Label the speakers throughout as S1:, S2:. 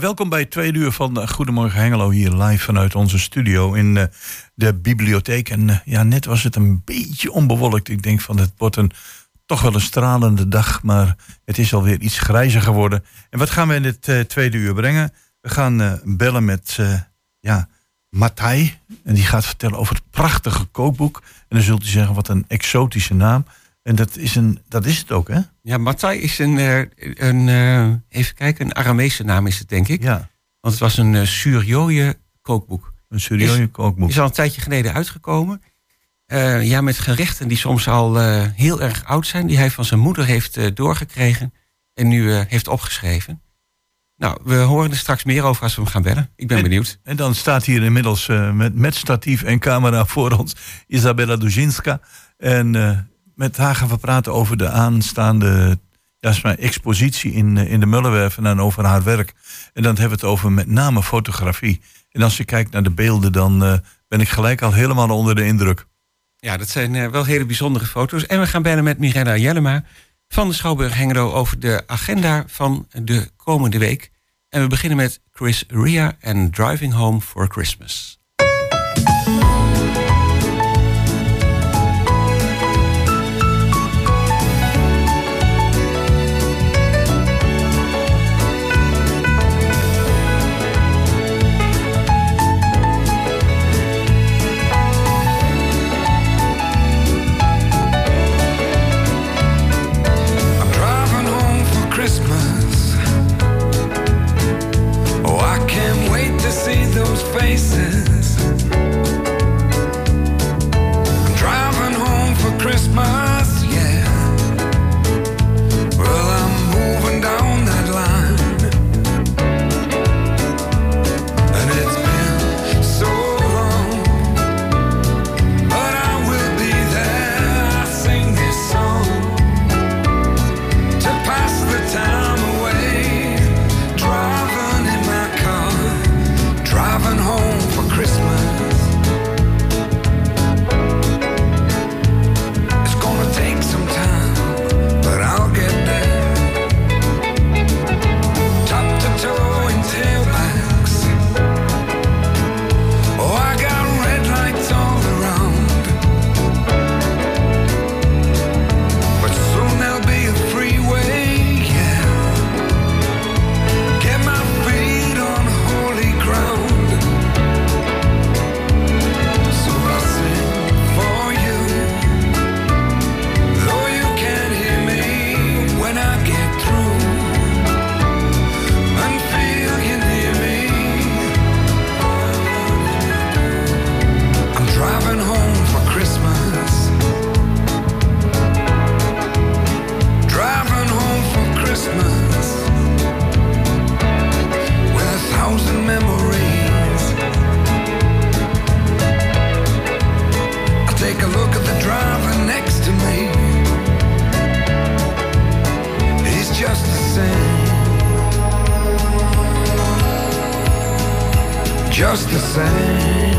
S1: Welkom bij het tweede uur van Goedemorgen Hengelo hier live vanuit onze studio in uh, de bibliotheek. En uh, ja, net was het een beetje onbewolkt. Ik denk van het wordt een toch wel een stralende dag, maar het is alweer iets grijzer geworden. En wat gaan we in het tweede uur brengen? We gaan bellen met ja, Matthij. En die gaat vertellen over het prachtige kookboek. En dan zult u zeggen, wat een exotische naam. En dat is, een, dat is het ook, hè?
S2: Ja, Matthij is een, uh, een uh, even kijken, een Aramese naam is het, denk ik.
S1: Ja.
S2: Want het was een uh, Surioje kookboek.
S1: Een Surioje kookboek.
S2: Is al een tijdje geleden uitgekomen. ja, met gerechten die soms al heel erg oud zijn. Die hij van zijn moeder heeft doorgekregen. En nu heeft opgeschreven. Nou, we horen er straks meer over als we hem gaan bellen. Ik ben
S1: en,
S2: benieuwd.
S1: En dan staat hier inmiddels met, met statief en camera voor ons Isabella Dujinska. En met haar gaan we praten over de aanstaande ja, expositie in, eh, in de Mullenwerf en over haar werk. En dan hebben we het over met name fotografie. En als je kijkt naar de beelden, dan uh, ben ik gelijk al helemaal onder de indruk.
S2: Ja, dat zijn uh, wel hele bijzondere foto's. En we gaan bellen met Mirella Jellema van de Schouwburg Hengelo over de agenda van de komende week. En we beginnen met Chris Ria en Driving Home for Christmas. take a look at the driver next to me. He's just the same. Just the same.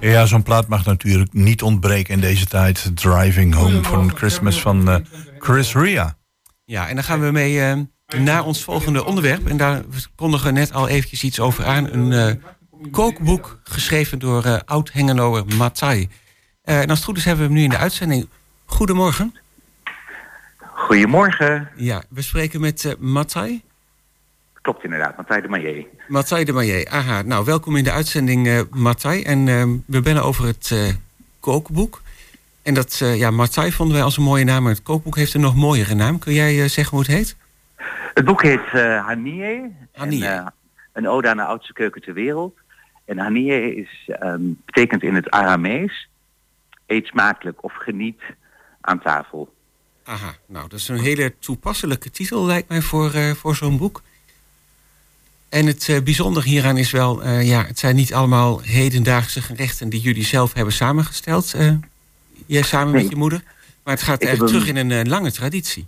S1: Ja, zo'n plaat mag natuurlijk niet ontbreken in deze tijd. Driving Home van Christmas van uh, Chris Ria.
S3: Ja, en dan gaan we mee uh, naar ons volgende onderwerp. En daar kondigen we net al eventjes iets over aan. Een uh, kookboek geschreven door oud-Hengenoer Matai. en als het goed is hebben we hem nu in de uitzending. Goedemorgen.
S4: Goedemorgen.
S3: Ja, we spreken met uh, Matai.
S4: Klopt inderdaad, Matthij de Maillet.
S3: Matthij de Maillet, aha. Nou, welkom in de uitzending, uh, Matthij. En uh, we bellen over het uh, kookboek. En dat, ja, Matthij vonden wij als een mooie naam, maar het kookboek heeft een nog mooiere naam. Kun jij zeggen hoe het heet?
S4: Het boek heet Hanie.
S3: Hanie.
S4: een ode aan de oudste keuken ter wereld. En Hanie is, um, betekent in het Aramees, eet smakelijk of geniet aan tafel.
S3: Aha, nou, dat is een hele toepasselijke titel lijkt mij voor, voor zo'n boek. En het uh, bijzondere hieraan is wel, uh, ja, het zijn niet allemaal hedendaagse gerechten die jullie zelf hebben samengesteld. Uh, jij samen nee. met je moeder. Maar het gaat echt terug in een lange traditie.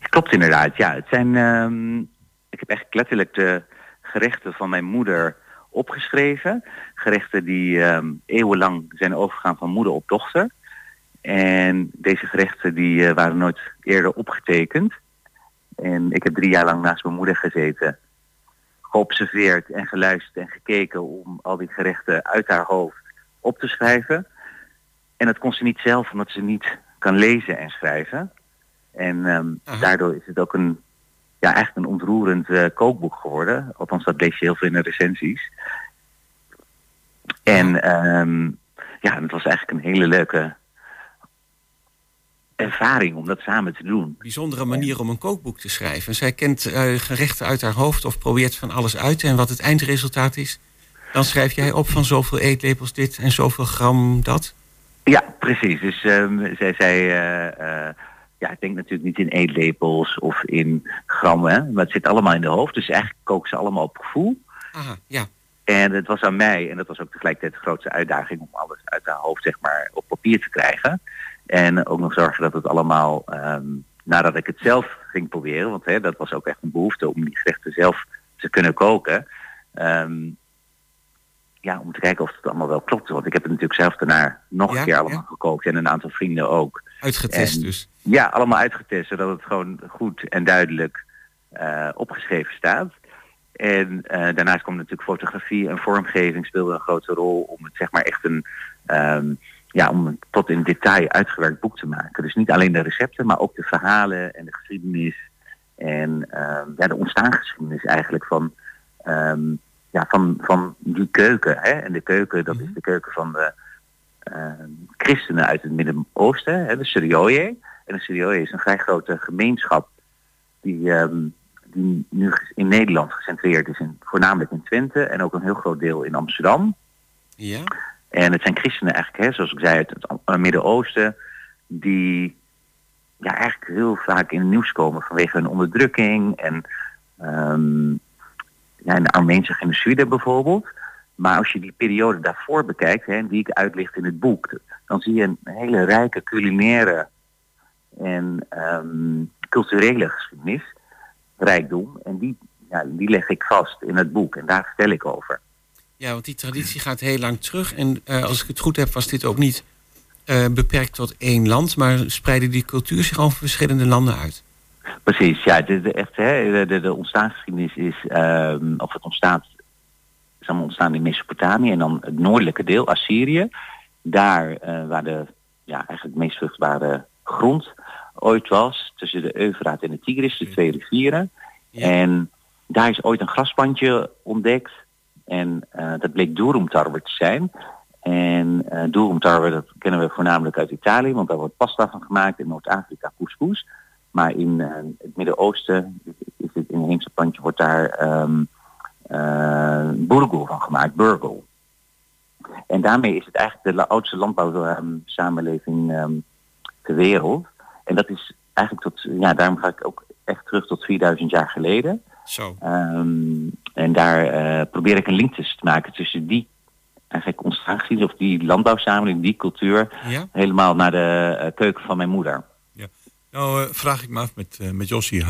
S4: Klopt inderdaad, ja. Het zijn, um, ik heb echt letterlijk de gerechten van mijn moeder opgeschreven. Gerechten die um, eeuwenlang zijn overgegaan van moeder op dochter. En deze gerechten die waren nooit eerder opgetekend. En ik heb drie jaar lang naast mijn moeder gezeten geobserveerd en geluisterd en gekeken om al die gerechten uit haar hoofd op te schrijven. En dat kon ze niet zelf, omdat ze niet kan lezen en schrijven. En um, daardoor is het ook een, ja, echt een ontroerend uh, kookboek geworden. Althans, dat lees je heel veel in de recensies. En um, ja, het was eigenlijk een hele leuke ervaring om dat samen te doen.
S3: Bijzondere manier om een kookboek te schrijven. Zij kent uh, gerechten uit haar hoofd of probeert van alles uit. En wat het eindresultaat is, dan schrijf jij op van zoveel eetlepels dit en zoveel gram dat.
S4: Ja, precies. Dus um, zij zei, uh, uh, ja, ik denk natuurlijk niet in eetlepels of in grammen, maar het zit allemaal in de hoofd. Dus eigenlijk koken ze allemaal op gevoel.
S3: Aha, ja.
S4: En het was aan mij, en dat was ook tegelijkertijd de grootste uitdaging om alles uit haar hoofd zeg maar op papier te krijgen. En ook nog zorgen dat het allemaal, um, nadat ik het zelf ging proberen, want hè, dat was ook echt een behoefte om die gerechten zelf te kunnen koken. Um, ja, om te kijken of het allemaal wel klopt. Want ik heb het natuurlijk zelf daarna nog ja, een keer allemaal ja. gekookt en een aantal vrienden ook.
S3: Uitgetest en, dus?
S4: Ja, allemaal uitgetest, zodat het gewoon goed en duidelijk uh, opgeschreven staat. En uh, daarnaast komt natuurlijk fotografie en vormgeving speelde een grote rol om het zeg maar echt een... Um, ja, om een tot in detail uitgewerkt boek te maken. Dus niet alleen de recepten, maar ook de verhalen en de geschiedenis. En uh, ja, de ontstaansgeschiedenis eigenlijk van, um, ja, van, van die keuken. Hè? En de keuken, dat mm -hmm. is de keuken van de uh, christenen uit het Midden-Oosten, hè, de Syrië. En de Syrië is een vrij grote gemeenschap die, um, die nu in Nederland gecentreerd is, in, voornamelijk in Twente en ook een heel groot deel in Amsterdam.
S3: Ja.
S4: En het zijn christenen eigenlijk, hè, zoals ik zei, uit het Midden-Oosten, die ja, eigenlijk heel vaak in het nieuws komen vanwege hun onderdrukking en um, ja, in de Armeense bijvoorbeeld. Maar als je die periode daarvoor bekijkt, hè, die ik uitlicht in het boek, dan zie je een hele rijke culinaire en um, culturele geschiedenis, rijkdom. En die, ja, die leg ik vast in het boek en daar vertel ik over.
S3: Ja, want die traditie gaat heel lang terug. En uh, als ik het goed heb, was dit ook niet uh, beperkt tot één land, maar spreidde die cultuur zich over verschillende landen uit.
S4: Precies, ja. De, de, echt, hè, de, de ontstaansgeschiedenis is, um, of het ontstaat, is allemaal ontstaan in Mesopotamië en dan het noordelijke deel, Assyrië. Daar uh, waar de ja, eigenlijk meest vruchtbare grond ooit was, tussen de Eufraat en de Tigris, de twee rivieren. Ja. En daar is ooit een grasbandje ontdekt en uh, dat bleek doerumtarwe te zijn. En uh, doerumtarwe, dat kennen we voornamelijk uit Italië, want daar wordt pasta van gemaakt. In Noord-Afrika couscous. Maar in uh, het Midden-Oosten is het inheemse plantje, wordt daar um, van gemaakt, burgul. En daarmee is het eigenlijk de oudste landbouwsamenleving um, ter wereld. En dat is eigenlijk tot, ja, daarom ga ik ook echt terug tot 4000 jaar geleden.
S3: Zo.
S4: Um, en daar uh, probeer ik een link tussen te maken tussen die eigenlijk ontstaansgeschiedenis of die landbouwsamenleving, die cultuur,
S3: ja?
S4: helemaal naar de uh, keuken van mijn moeder.
S1: Ja. Nou, uh, vraag ik me af met, met Jossie.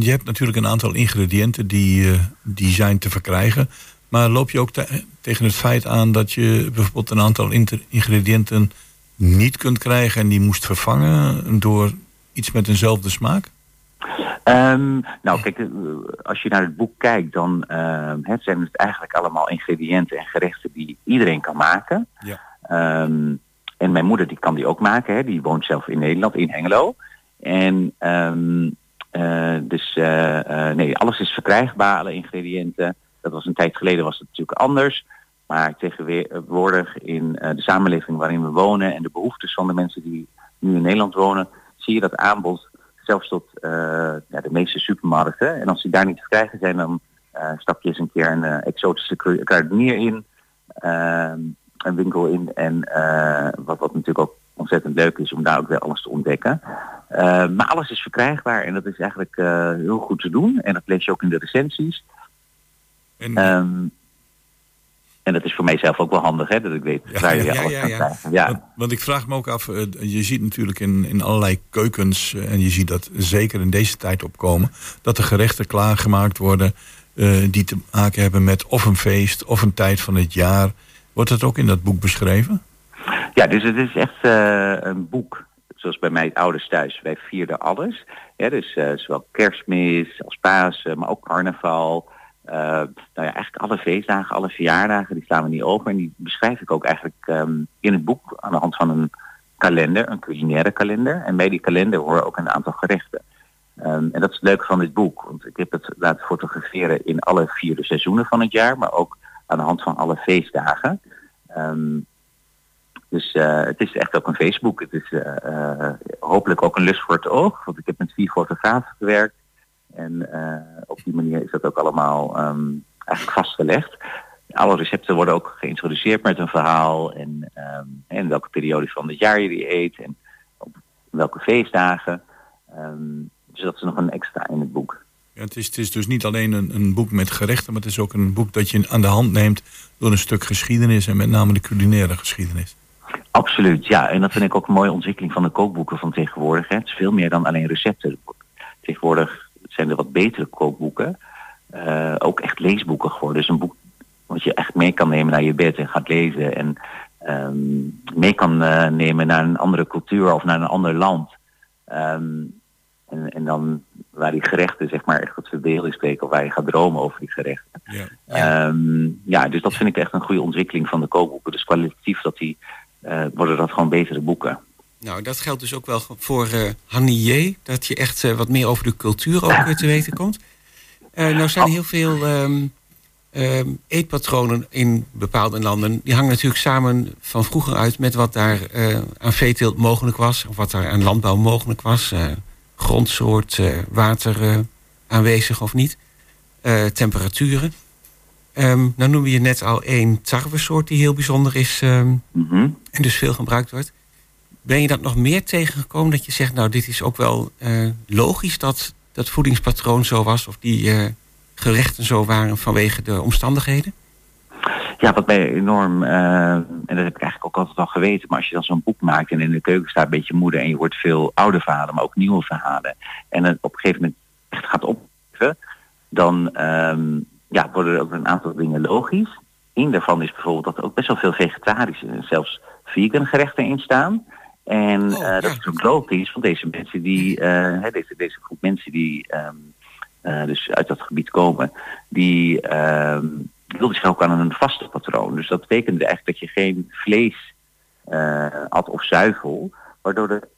S1: je hebt natuurlijk een aantal ingrediënten die, die zijn te verkrijgen. Maar loop je ook te tegen het feit aan dat je bijvoorbeeld een aantal ingrediënten niet kunt krijgen en die moest vervangen door iets met eenzelfde smaak?
S4: Um, nou, kijk, eh, als je naar het boek kijkt, dan uh, zijn het eigenlijk allemaal ingrediënten en gerechten die iedereen kan maken. Ja. Um, en mijn moeder die kan die ook maken, hè. die woont zelf in Nederland, in Hengelo. En um, uh, dus uh, nee, alles is verkrijgbaar, alle ingrediënten. Dat was een tijd geleden was het natuurlijk anders. Maar tegenwoordig in de samenleving waarin we wonen en de behoeftes van de mensen die nu in Nederland wonen, zie je dat aanbod zelfs tot uh, ja, de meeste supermarkten. En als die daar niet te krijgen zijn, dan uh, stap je eens een keer een uh, exotische kruidenier in, ehm, een winkel in. En wat, wat natuurlijk ook ontzettend leuk is om daar ook weer alles te ontdekken. maar alles is verkrijgbaar en dat is eigenlijk heel goed te doen. En dat lees je ook in de recensies. En... Um, en dat is voor mijzelf ook wel handig, hè, dat ik weet ja, waar je ja, alles ja, kan krijgen. Ja.
S1: Want, want, ik vraag me ook af, eh, je ziet natuurlijk in, in allerlei keukens, eh, en je ziet dat zeker in deze tijd opkomen, dat er gerechten klaargemaakt worden uh, die te maken hebben met of een feest of een tijd van het jaar. Wordt dat ook in dat boek beschreven?
S4: Ja, dus het is echt uh, een boek, zoals bij mijn ouders thuis. Wij vierden alles. Ja, dus uh, zowel kerstmis als Pasen, maar ook carnaval. Uh, nou ja, eigenlijk alle feestdagen, alle verjaardagen, die slaan we niet over. En die beschrijf ik ook eigenlijk um, in het boek aan de hand van een kalender, een culinaire kalender. En bij die kalender horen ook een aantal gerechten. Um, en dat is het leuke van dit boek, want ik heb het laten fotograferen in alle vierde seizoenen van het jaar, maar ook aan de hand van alle feestdagen. Um, dus uh, het is echt ook een Facebook. Het is uh, hopelijk ook een lust voor het oog, want ik heb met vier fotografen gewerkt. En uh, op die manier is dat ook allemaal um, eigenlijk vastgelegd. Alle recepten worden ook geïntroduceerd met een verhaal en, um, en welke periode van het jaar je die eet en op welke feestdagen. Um, dus dat is nog een extra in het boek.
S1: Ja, het, is, het is dus niet alleen een, een boek met gerechten, maar het is ook een boek dat je aan de hand neemt door een stuk geschiedenis en met name de culinaire geschiedenis.
S4: Absoluut, ja. En dat vind ik ook een mooie ontwikkeling van de kookboeken van tegenwoordig. Hè. Het is veel meer dan alleen recepten. Tegenwoordig zijn er wat betere kookboeken. Uh, ook echt leesboeken geworden. Dus een boek wat je echt mee kan nemen naar je bed en gaat lezen. En um, mee kan uh, nemen naar een andere cultuur of naar een ander land. Um, en, en, dan waar die gerechten zeg maar echt wat verbeelding spreken of waar je gaat dromen over die gerechten. Ja, ja. Um, ja, dus dat vind ik echt een goede ontwikkeling van de kookboeken. Dus kwalitatief dat die, uh, worden dat gewoon betere boeken.
S3: Nou, dat geldt dus ook wel voor uh, Hannier. Dat je echt uh, wat meer over de cultuur ook weer te weten komt. Uh, nou zijn heel veel um, um, eetpatronen in bepaalde landen. Die hangen natuurlijk samen van vroeger uit met wat daar aan veeteelt mogelijk was. Of wat daar aan landbouw mogelijk was. grondsoort, water aanwezig of niet. temperaturen. Um, nou noem je net al één tarwesoort die heel bijzonder is. Mm -hmm. En dus veel gebruikt wordt. Ben je dat nog meer tegengekomen dat je zegt, nou dit is ook wel uh, logisch dat dat voedingspatroon zo was of die uh, gerechten zo waren vanwege de omstandigheden?
S4: Ja, wat mij enorm, uh, en dat heb ik eigenlijk ook altijd al geweten, maar als je dan zo'n boek maakt en in de keuken staat een beetje moeder en je hoort veel oude verhalen, maar ook nieuwe verhalen, en het op een gegeven moment echt gaat opgeven, dan um, ja, worden er ook een aantal dingen logisch. Eén daarvan is bijvoorbeeld dat er ook best wel veel vegetarische en zelfs vegan gerechten in staan. En oh, uh, dat is ook logisch van deze mensen die, uh, deze, deze groep mensen die um, uh, dus uit dat gebied komen, die um, wilden zich ook aan een vaste patroon. Dus dat betekende eigenlijk dat je geen vlees at of zuivel, waardoor er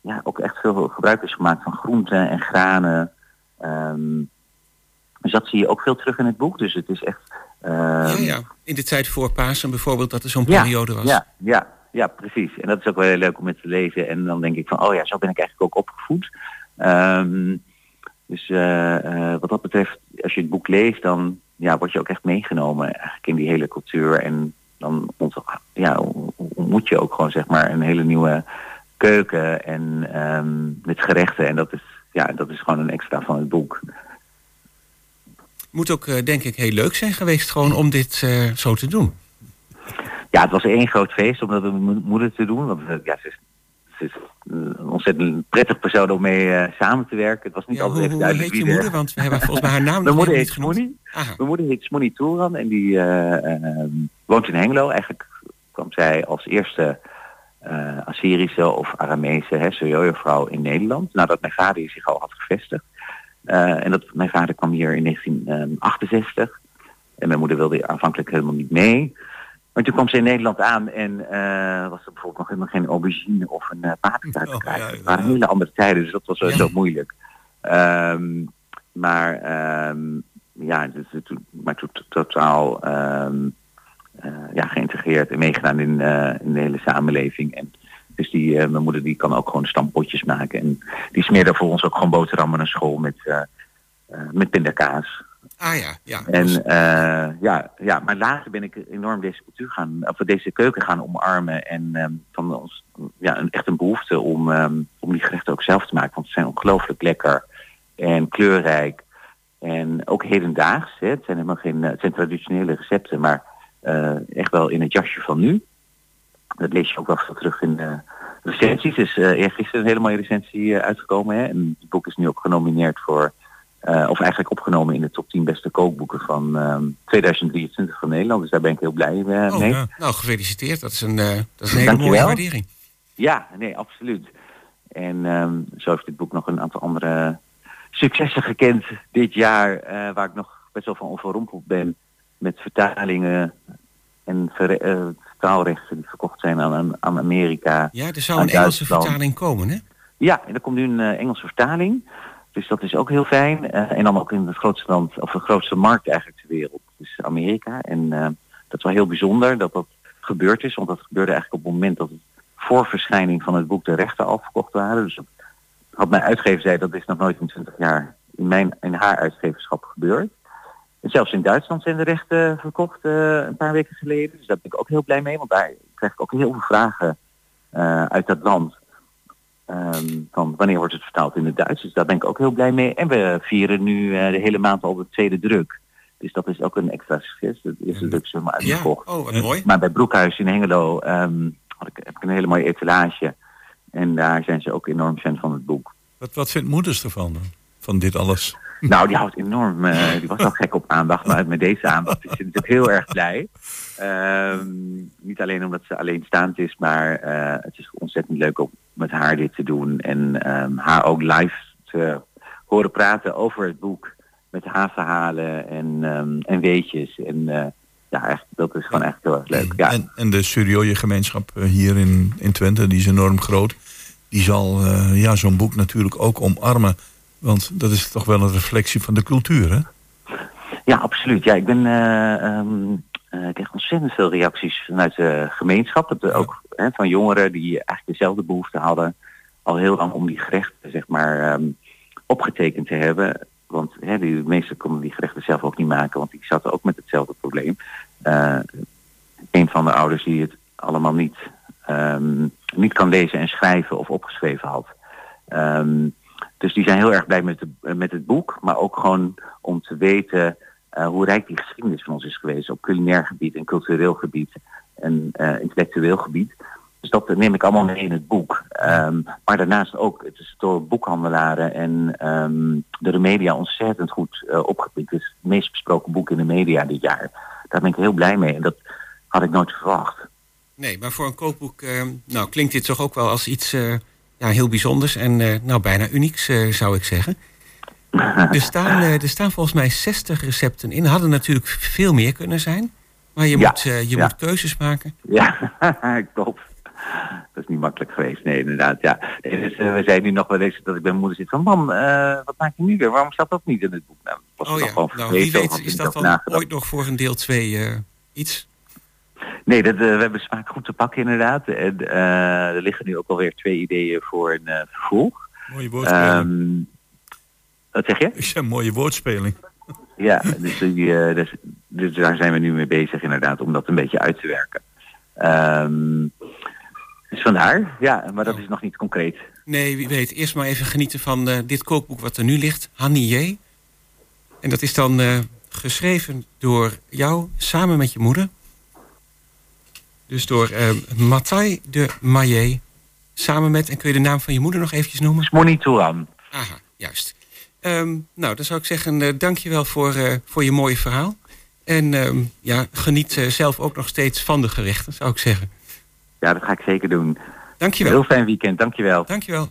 S4: ja, ook echt veel gebruik is gemaakt van groenten en granen. Um, dus dat zie je ook veel terug in het boek. Dus het is echt.
S3: ja, ja, in de tijd voor Pasen bijvoorbeeld, dat er zo'n periode was.
S4: Ja, ja, ja, precies. En dat is ook wel heel leuk om met te lezen. En dan denk ik van, oh ja, zo ben ik eigenlijk ook opgevoed. Um, dus uh, uh, wat dat betreft, als je het boek leest, dan ja, word je ook echt meegenomen eigenlijk in die hele cultuur. En dan ja, ontmoet je ook gewoon zeg maar een hele nieuwe keuken en um, met gerechten. En dat is, ja, dat is gewoon een extra van het boek.
S3: Moet ook, uh, denk ik, heel leuk zijn geweest gewoon om dit zo te doen.
S4: Ja, het was één groot feest om dat met mijn moeder te doen. Want ja, ze is is een ontzettend prettig persoon om mee samen te werken. Het was niet
S3: Ja,
S4: altijd
S3: hoe,
S4: even duidelijk
S3: je moeder? Want we hebben volgens mij haar naam
S4: Mijn moeder heet. Smoenie. Mijn moeder heet Smonie Toeran en die eh, ehm, woont in Hengelo. Eigenlijk kwam zij als eerste eh, Assyrische of Aramese Suryoyo-vrouw in Nederland. Nadat mijn vader hier zich al had gevestigd. Eh, en dat, mijn vader kwam hier in 1968. En mijn moeder wilde aanvankelijk helemaal niet mee. Maar toen kwam ze in Nederland aan en eh, was er bijvoorbeeld nog helemaal geen aubergine of een uh, paprika te
S1: Oh,
S4: krijgen.
S1: ja,
S4: Het waren
S1: ja.
S4: hele andere tijden, dus dat was
S3: Ja.
S4: zo moeilijk. Ehm, maar ehm, ja, toen, maar toen totaal ehm, eh, ja, geïntegreerd en meegedaan in, eh, in de hele samenleving. En dus die, mijn moeder die kan ook gewoon stampotjes maken. En die smeerde voor ons ook gewoon boterhammen naar school met, met pindakaas.
S3: Ah ja, ja.
S4: En
S3: Dus-
S4: eh, ja, ja, maar later ben ik enorm deze cultuur gaan, of deze keuken gaan omarmen. En ehm, van ons, ja, een, echt een behoefte om, ehm, om die gerechten ook zelf te maken. Want ze zijn ongelooflijk lekker en kleurrijk. En ook hedendaags. Hè. Het zijn helemaal geen, eh, het zijn traditionele recepten, maar eh, echt wel in het jasje van nu. Dat lees je ook wel veel terug in de recensies. Er is eh eergisteren een hele mooie recensie eh, uitgekomen. Hè. En het boek is nu ook genomineerd voor eh, of eigenlijk opgenomen in de top 10 beste kookboeken van ehm, 2023 van Nederland. Dus daar ben ik heel blij
S3: oh,
S4: mee.
S3: Nou, gefeliciteerd. Dat is een, eh, dat is een hele mooie waardering.
S4: Ja, nee, absoluut. En ehm, zo heeft dit boek nog een aantal andere successen gekend dit jaar, waar ik nog best wel van overrompeld ben met vertalingen en ver, vertaalrechten die verkocht zijn aan, aan- Amerika.
S3: Ja, er zou een Engelse vertaling komen, hè?
S4: Ja, en er komt nu een Engelse vertaling. Dus dat is ook heel fijn. Eh, en dan ook in het grootste land, of de grootste markt eigenlijk ter wereld. Dus Amerika. En eh, dat is wel heel bijzonder dat dat gebeurd is. Want dat gebeurde eigenlijk op het moment dat het voor verschijning van het boek de rechten al verkocht waren. Dus had mijn uitgever zei dat is nog nooit in 20 jaar in, mijn, in haar uitgeverschap gebeurd. En zelfs in Duitsland zijn de rechten verkocht eh, een paar weken geleden. Dus daar ben ik ook heel blij mee. Want daar krijg ik ook heel veel vragen uit dat land. Ehm, van wanneer wordt het vertaald in het Duits. Dus daar ben ik ook heel blij mee. En we vieren nu eh, de hele maand al de tweede druk. Dus dat is ook een extra succes. De eerste druk is helemaal
S3: Ja,
S4: uitgekocht.
S3: oh, wat mooi.
S4: Maar bij Broekhuis in Hengelo ehm, had ik, heb ik een hele mooie etalage. En daar zijn ze ook enorm fan van het boek.
S1: Wat, wat vindt moeders ervan dan? Van dit alles?
S4: Nou, die houdt enorm, eh, die was al gek op aandacht, maar met deze aandacht is ze natuurlijk heel erg blij. Ehm, niet alleen omdat ze alleenstaand is, maar eh, het is ontzettend leuk om met haar dit te doen. En ehm, haar ook live te horen praten over het boek. Met haar verhalen en, ehm, en weetjes. En eh, ja, echt, dat is gewoon echt heel erg leuk. Ja.
S1: En, en de Surioje gemeenschap eh, hier in, in Twente, die is enorm groot. Die zal eh, ja, zo'n boek natuurlijk ook omarmen. Want dat is toch wel een reflectie van de cultuur, hè?
S4: Ja, absoluut. Ja, ik ben eh, ehm, eh, ik kreeg ontzettend veel reacties vanuit de gemeenschap. Dat, Ook hè, van jongeren die eigenlijk dezelfde behoefte hadden. Al heel lang om die gerechten zeg maar ehm, opgetekend te hebben. Want hè, die meesten konden die gerechten zelf ook niet maken. Want die zaten ook met hetzelfde probleem. Eh, een van de ouders die het allemaal niet, ehm, niet kan lezen en schrijven of opgeschreven had. Ehm, dus die zijn heel erg blij met, de, met het boek. Maar ook gewoon om te weten eh, hoe rijk die geschiedenis van ons is geweest. Op culinair gebied en cultureel gebied en eh, intellectueel gebied. Dus dat neem ik allemaal mee in het boek. Ehm, maar daarnaast ook, het is door boekhandelaren en ehm, door de media ontzettend goed eh, opgepikt. Het is het meest besproken boek in de media dit jaar. Daar ben ik heel blij mee en dat had ik nooit verwacht.
S3: Nee, maar voor een kookboek eh, nou, klinkt dit toch ook wel als iets ja, heel bijzonders en nou, bijna unieks, zou ik zeggen. Er staan, eh, er staan volgens mij 60 recepten in. Hadden natuurlijk veel meer kunnen zijn. Maar je,
S4: Ja,
S3: moet, eh, je
S4: ja.
S3: moet keuzes maken.
S4: Ja, klopt. Dat is niet makkelijk geweest, nee, inderdaad. Ja. Dus, eh, we zijn nu nog wel eens dat ik bij mijn moeder zit van... Mam, eh, wat maak je nu weer? Waarom staat dat niet in het boek? Nou, was
S3: Oh
S4: nog
S3: ja,
S4: gewoon
S3: nou wie weet is dat dan
S4: nagedacht.
S3: ooit nog voor een deel 2 iets.
S4: Nee, dat, we hebben smaak goed te pakken inderdaad. En eh, er liggen nu ook alweer twee ideeën voor een eh, vervolg.
S1: Mooie.
S4: Ehm, wat zeg je?
S1: Ik zeg mooie woordspeling.
S4: Ja, dus, die, eh, dus, dus daar zijn we nu mee bezig inderdaad om dat een beetje uit te werken. Ehm, dus vandaar, ja, maar dat is nog niet concreet.
S3: Nee, wie weet. Eerst maar even genieten van eh, dit kookboek wat er nu ligt. Hannier. En dat is dan eh, geschreven door jou samen met je moeder. Dus door eh Matthij de Maillet. samen met, en kun je de naam van je moeder nog eventjes noemen?
S5: Smoni Touran.
S3: Aha, juist. Ehm, nou, dan zou ik zeggen, uh, dank je wel voor, uh, voor je mooie verhaal. En um, ja, geniet uh, zelf ook nog steeds van de gerechten, zou ik zeggen.
S5: Ja, dat ga ik zeker doen.
S3: Dank je wel.
S5: Heel fijn weekend, dank je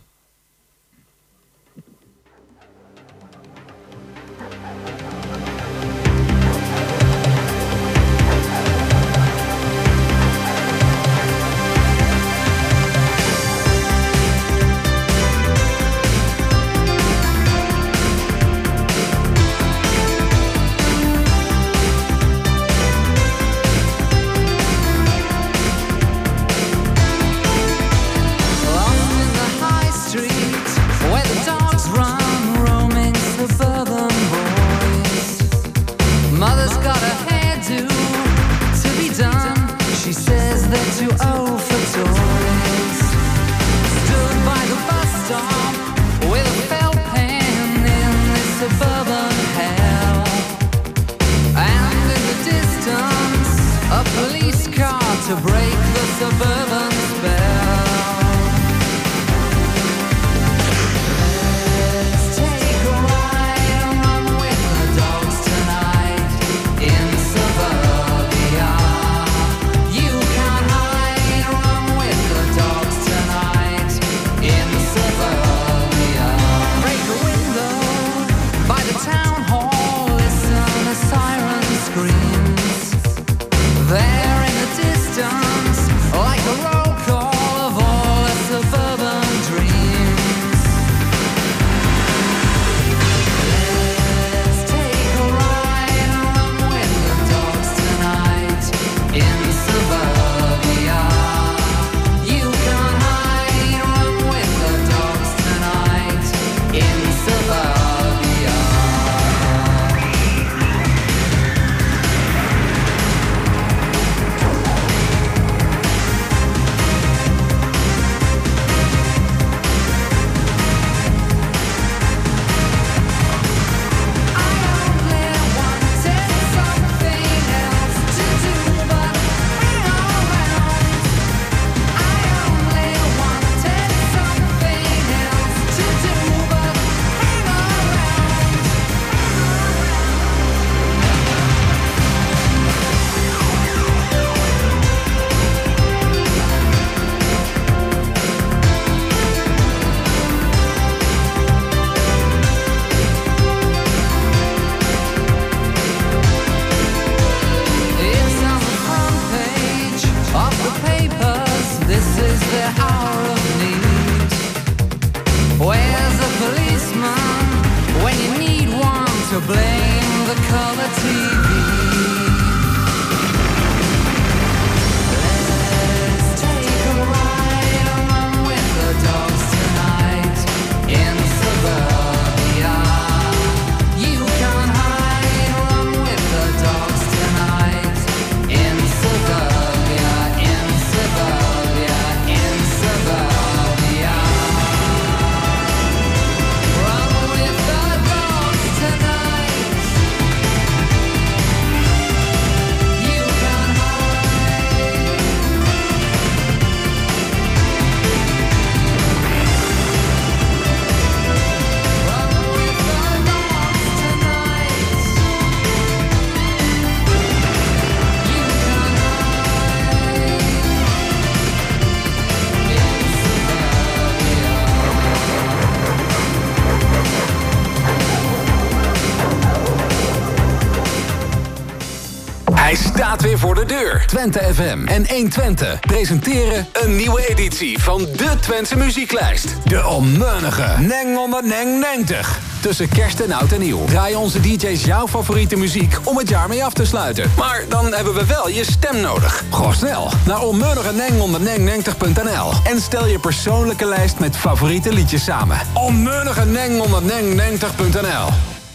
S6: deur. Twente FM en 120 presenteren een nieuwe editie van de Twentse muzieklijst. De onmeunige Neng onder Neng 90. Tussen kerst en oud en nieuw draaien onze DJ's jouw favoriete muziek om het jaar mee af te sluiten. Maar dan hebben we wel je stem nodig. Ga snel naar onmeunige onder neng90.nl en stel je persoonlijke lijst met favoriete liedjes samen. Onmeunige onder neng90.nl.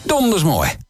S6: Donders mooi.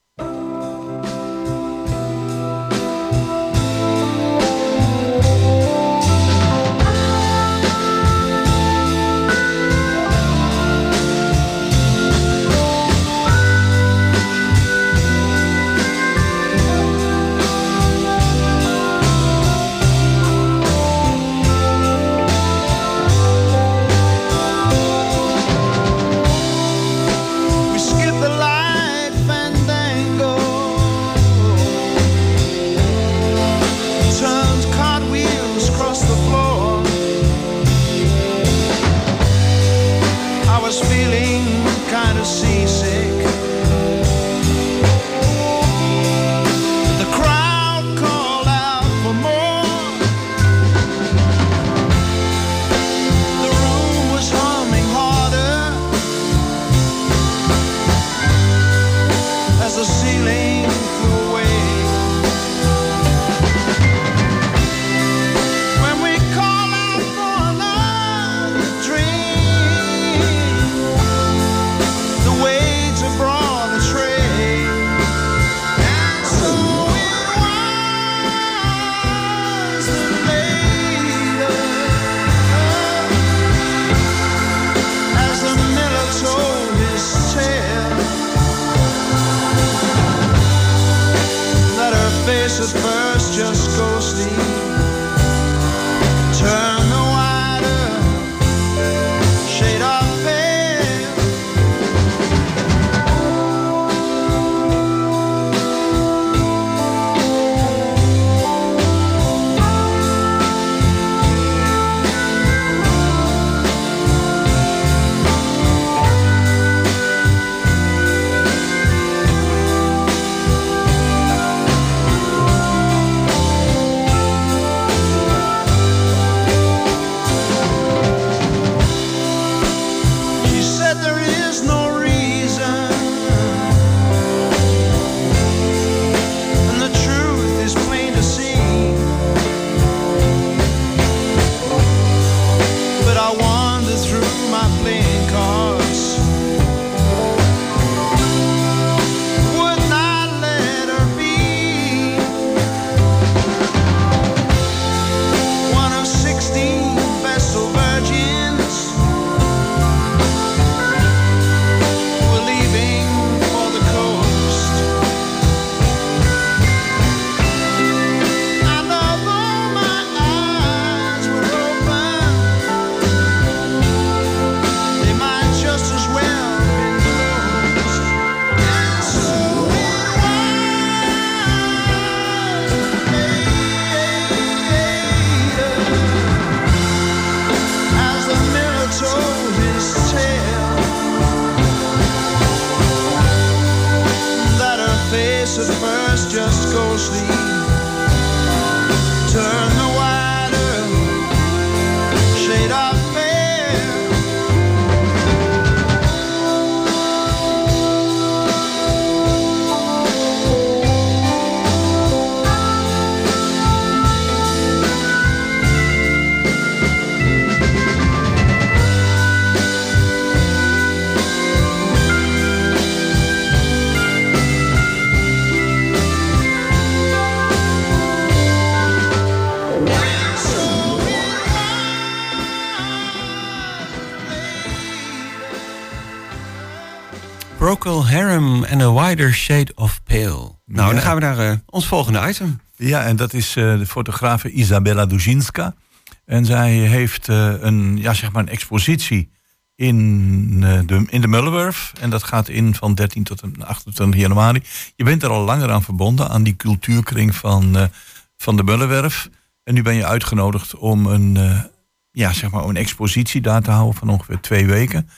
S3: Harum and a Wider Shade of Pale. Nou,
S1: Ja.
S3: dan gaan we naar eh, ons volgende item.
S1: Ja, en dat is eh, de fotografe Isabella Duzinska. En zij heeft eh, een, ja, zeg maar een expositie in, de, in de Mullenwerf. En dat gaat in van 13 tot en 28 januari. Je bent er al langer aan verbonden, aan die cultuurkring van, van de Mullenwerf. En nu ben je uitgenodigd om een, ja, zeg maar een expositie daar te houden van ongeveer twee weken.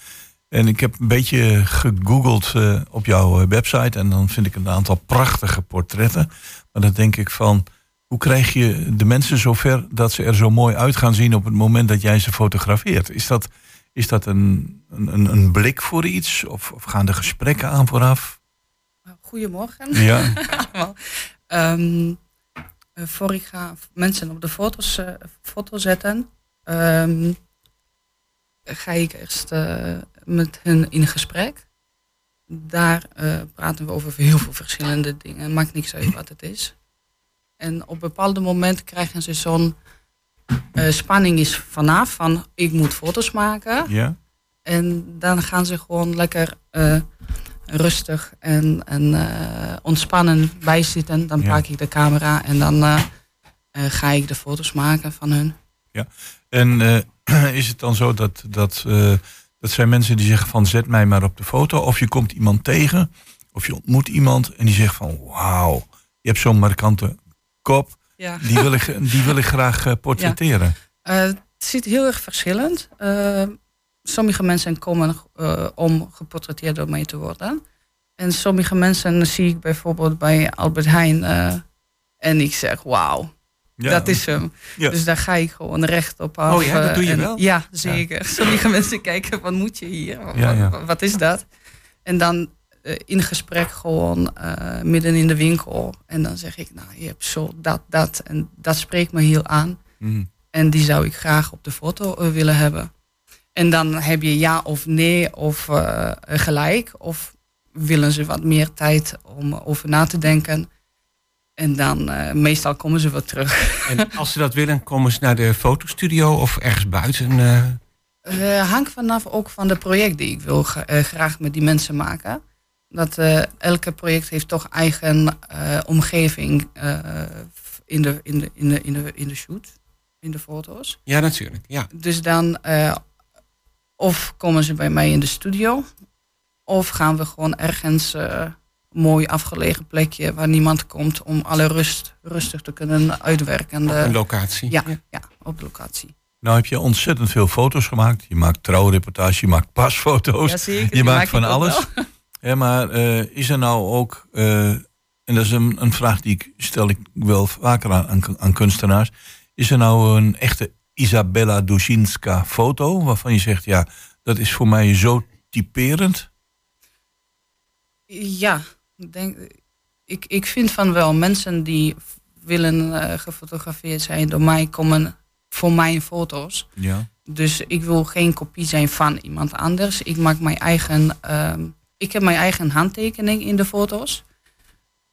S1: En ik heb een beetje gegoogeld eh, op jouw eh, website. En dan vind ik een aantal prachtige portretten. Maar dan denk ik van, hoe krijg je de mensen zover dat ze er zo mooi uit gaan zien op het moment dat jij ze fotografeert? Is dat, is dat een, een, een blik voor iets? Of, of gaan er gesprekken aan vooraf?
S7: Goedemorgen
S1: Ja,
S7: eh, voor ik ga mensen op de foto's, foto zetten, ehm, ga ik eerst met hen in gesprek. Daar eh, praten we over heel veel verschillende dingen. Maakt niks uit wat het is. En op bepaalde momenten krijgen ze zo'n eh, spanning is vanaf van ik moet foto's maken.
S1: ja.
S7: En dan gaan ze gewoon lekker eh, rustig en, en ontspannen bijzitten. Dan
S1: Ja.
S7: pak ik de camera en dan ga ik de foto's maken van hun.
S1: En eh, is het dan zo dat, dat, dat zijn mensen die zeggen van zet mij maar op de foto. Of je komt iemand tegen, of je ontmoet iemand en die zegt van wauw, je hebt zo'n markante kop.
S7: Ja.
S1: Die wil ik, die wil ik graag eh, portretteren.
S7: Eh, het zit heel erg verschillend. Eh, sommige mensen komen om geportretteerd door mij te worden. En sommige mensen zie ik bijvoorbeeld bij Albert Heijn. en ik zeg, wauw,
S1: Ja.
S7: dat is hem.
S1: Ja.
S7: Dus daar ga ik gewoon recht op af.
S3: Oh ja, dat
S7: eh,
S3: doe je
S7: en-
S3: wel?
S7: Ja, zeker. Sommige mensen kijken, wat moet je hier? Wat, is dat? En dan eh, in gesprek gewoon eh, midden in de winkel. En dan zeg ik, nou, je hebt zo dat, dat. En dat spreekt me heel aan.
S1: Mhm.
S7: En die zou ik graag op de foto eh, willen hebben. En dan heb je ja of nee of eh, gelijk. Of willen ze wat meer tijd om over na te denken. En dan eh, meestal komen ze wel terug.
S3: En als ze dat willen, komen ze naar de fotostudio of ergens buiten. Eh
S7: hangt vanaf ook van het project die ik wil gra- graag met die mensen maken. Dat elke project heeft toch eigen omgeving in, de, in, de, in, de, in, de, in de shoot, in de foto's.
S3: Ja, natuurlijk. Ja.
S7: Dus dan of komen ze bij mij in de studio, of gaan we gewoon ergens mooi afgelegen plekje waar niemand komt om alle rust rustig te kunnen uitwerken.
S3: Op een
S7: De,
S3: locatie.
S7: ja, ja, op locatie.
S1: Nou heb je ontzettend veel foto's gemaakt. Je maakt trouwreportages, je maakt pasfoto's.
S7: Jazeker,
S1: je
S7: die
S1: maakt
S7: maak
S1: van alles. Ja, maar eh, is er nou ook, eh, en dat is een, een vraag die ik stel ik wel vaker aan, aan, aan kunstenaars. Is er nou een echte Isabella Duszinska foto waarvan je zegt, ja, dat is voor mij zo typerend?
S7: Ja, ik denk, ik, ik vind van wel mensen die willen eh, gefotografeerd zijn door mij komen voor mijn foto's.
S1: Ja.
S7: Dus ik wil geen kopie zijn van iemand anders. Ik maak mijn eigen, ehm, ik heb mijn eigen handtekening in de foto's.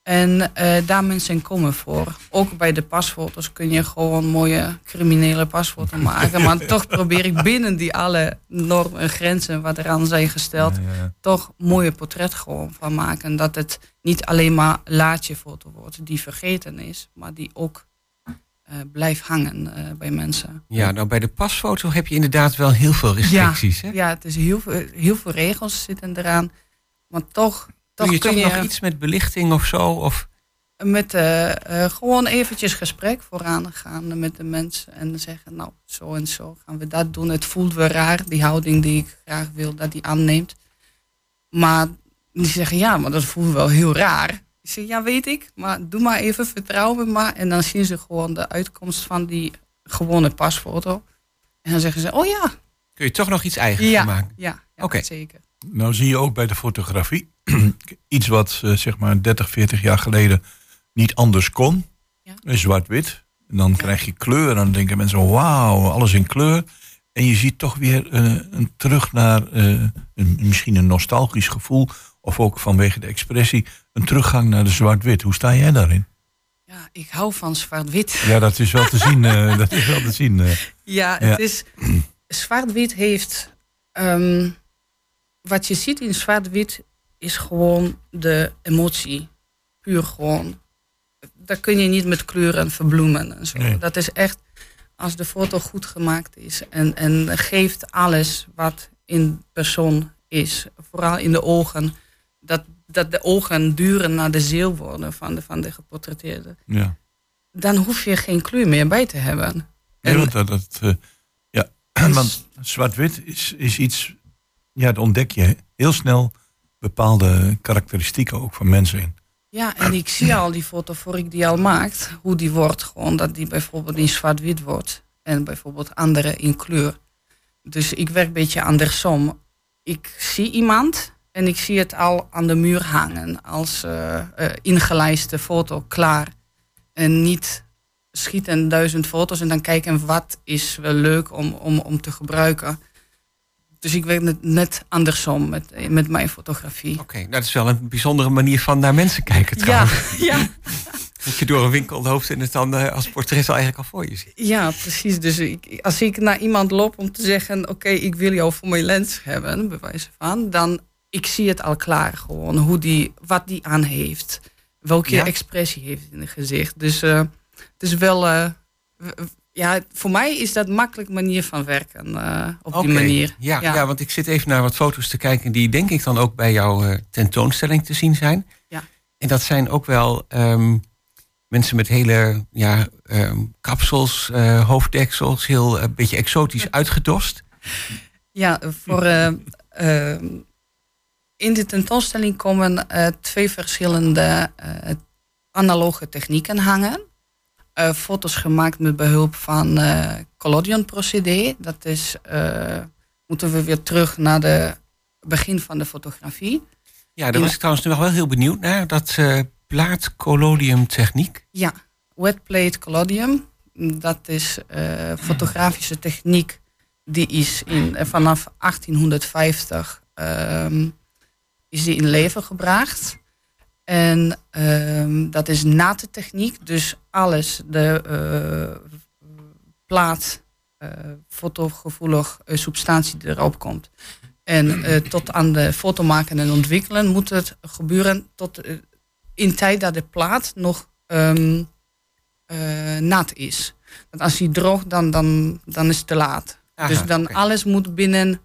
S7: En eh, daar mensen komen voor. Ook bij de pasfoto's kun je gewoon mooie criminele pasfoto's maken. Maar toch probeer ik binnen die alle normen en grenzen wat eraan zijn gesteld
S1: Ja, ja.
S7: toch mooie portret gewoon van maken. Dat het niet alleen maar laatje-foto wordt die vergeten is, maar die ook eh, blijft hangen eh, bij mensen.
S3: Ja, nou bij de pasfoto heb je inderdaad wel heel veel restricties. hè?
S7: Ja, het is heel veel, heel veel regels zitten eraan, maar toch
S3: Doe je
S7: kun
S3: toch
S7: je
S3: nog iets met belichting of zo? Of,
S7: met eh, eh, gewoon eventjes gesprek vooraan gaan met de mensen en zeggen, nou, zo en zo gaan we dat doen. Het voelt wel raar, die houding die ik graag wil dat die aanneemt. Maar die zeggen, ja, maar dat voelt wel heel raar. Ik zeg, ja, weet ik, maar doe maar even, vertrouw me maar. En dan zien ze gewoon de uitkomst van die gewone pasfoto. En dan zeggen ze, oh ja,
S3: kun je toch nog iets eigens
S7: ja,
S3: van maken?
S7: ja, ja
S3: Oké.
S7: zeker.
S1: Nou zie je ook bij de fotografie iets wat eh, zeg maar 30, 40 jaar geleden niet anders kon.
S7: Ja.
S1: Zwart-wit. En dan krijg je kleur en dan denken mensen wauw, alles in kleur. En je ziet toch weer eh, een terug naar eh, een, misschien een nostalgisch gevoel. Of ook vanwege de expressie, een teruggang naar de zwart-wit. Hoe sta jij daarin?
S7: Ja, ik hou van zwart-wit.
S1: Ja, dat is wel te zien. dat is wel te zien.
S7: Ja,
S1: Ja.
S7: het is. Zwart-wit heeft. ehm, wat je ziet in zwart-wit is gewoon de emotie. Puur gewoon. Daar kun je niet met kleuren verbloemen en zo.
S1: Nee.
S7: Dat is echt. Als de foto goed gemaakt is en, en geeft alles wat in persoon is, vooral in de ogen, dat, dat de ogen duren naar de ziel worden van de, van de geportretteerde,
S1: ja.
S7: dan hoef je geen kleur meer bij te hebben.
S1: Nee,
S7: En-
S1: want dat, dat, eh, ja, want zwart-wit is, is iets, ja, daar ontdek je heel snel bepaalde karakteristieken ook van mensen in.
S7: Ja, en ik zie al die foto voor ik die al maakt, hoe die wordt. Gewoon dat die bijvoorbeeld in zwart-wit wordt. En bijvoorbeeld andere in kleur. Dus ik werk een beetje andersom. Ik zie iemand en ik zie het al aan de muur hangen. Als eh, eh, ingelijste foto klaar. En niet schieten duizend foto's en dan kijken wat is wel leuk om, om, om te gebruiken. Dus ik werk net, net andersom met, met mijn fotografie.
S3: Oké, nou, dat is wel een bijzondere manier van naar mensen kijken
S7: Ja,
S3: trouwens.
S7: ja.
S3: Dat je door een winkel loopt en het dan eh, als portret al eigenlijk al voor je ziet.
S7: Ja, precies. Dus ik, als ik naar iemand loop om te zeggen: Oké, ik wil jou voor mijn lens hebben, bij wijze van, dan ik zie het al klaar gewoon. Hoe die, wat die aan heeft. Welke
S3: Ja.
S7: expressie heeft in het gezicht. Dus eh, het is wel. eh, ja, voor mij is dat een makkelijk manier van werken. eh, op die manier.
S3: Ja, ja. want ik zit even naar wat foto's te kijken die denk ik dan ook bij jouw eh, tentoonstelling te zien zijn.
S7: Ja.
S3: En dat zijn ook wel ehm, mensen met hele ja, ehm, kapsels, eh, hoofddeksels, heel een beetje exotisch uitgedost.
S7: Ja, voor, eh, eh, in de tentoonstelling komen twee verschillende analoge technieken hangen. Eh, foto's gemaakt met behulp van eh collodion procedé. Dat is, eh, moeten we weer terug naar de begin van de fotografie.
S3: Ja, daar was ik trouwens nog wel heel benieuwd naar. Dat eh plaatcollodium techniek.
S7: Ja, wet plate collodium. Dat is eh, fotografische techniek. Die is in, eh, vanaf 1850 ehm, is die in leven gebracht. En ehm, dat is nate techniek. Dus alles, de eh, plaat, eh, fotogevoelig eh, substantie die erop komt. En tot aan de foto maken en ontwikkelen moet het gebeuren tot in tijd dat de plaat nog eh, nat is. Want als die droogt, dan, dan, dan is het te laat.
S3: Aha,
S7: dus dan alles moet binnen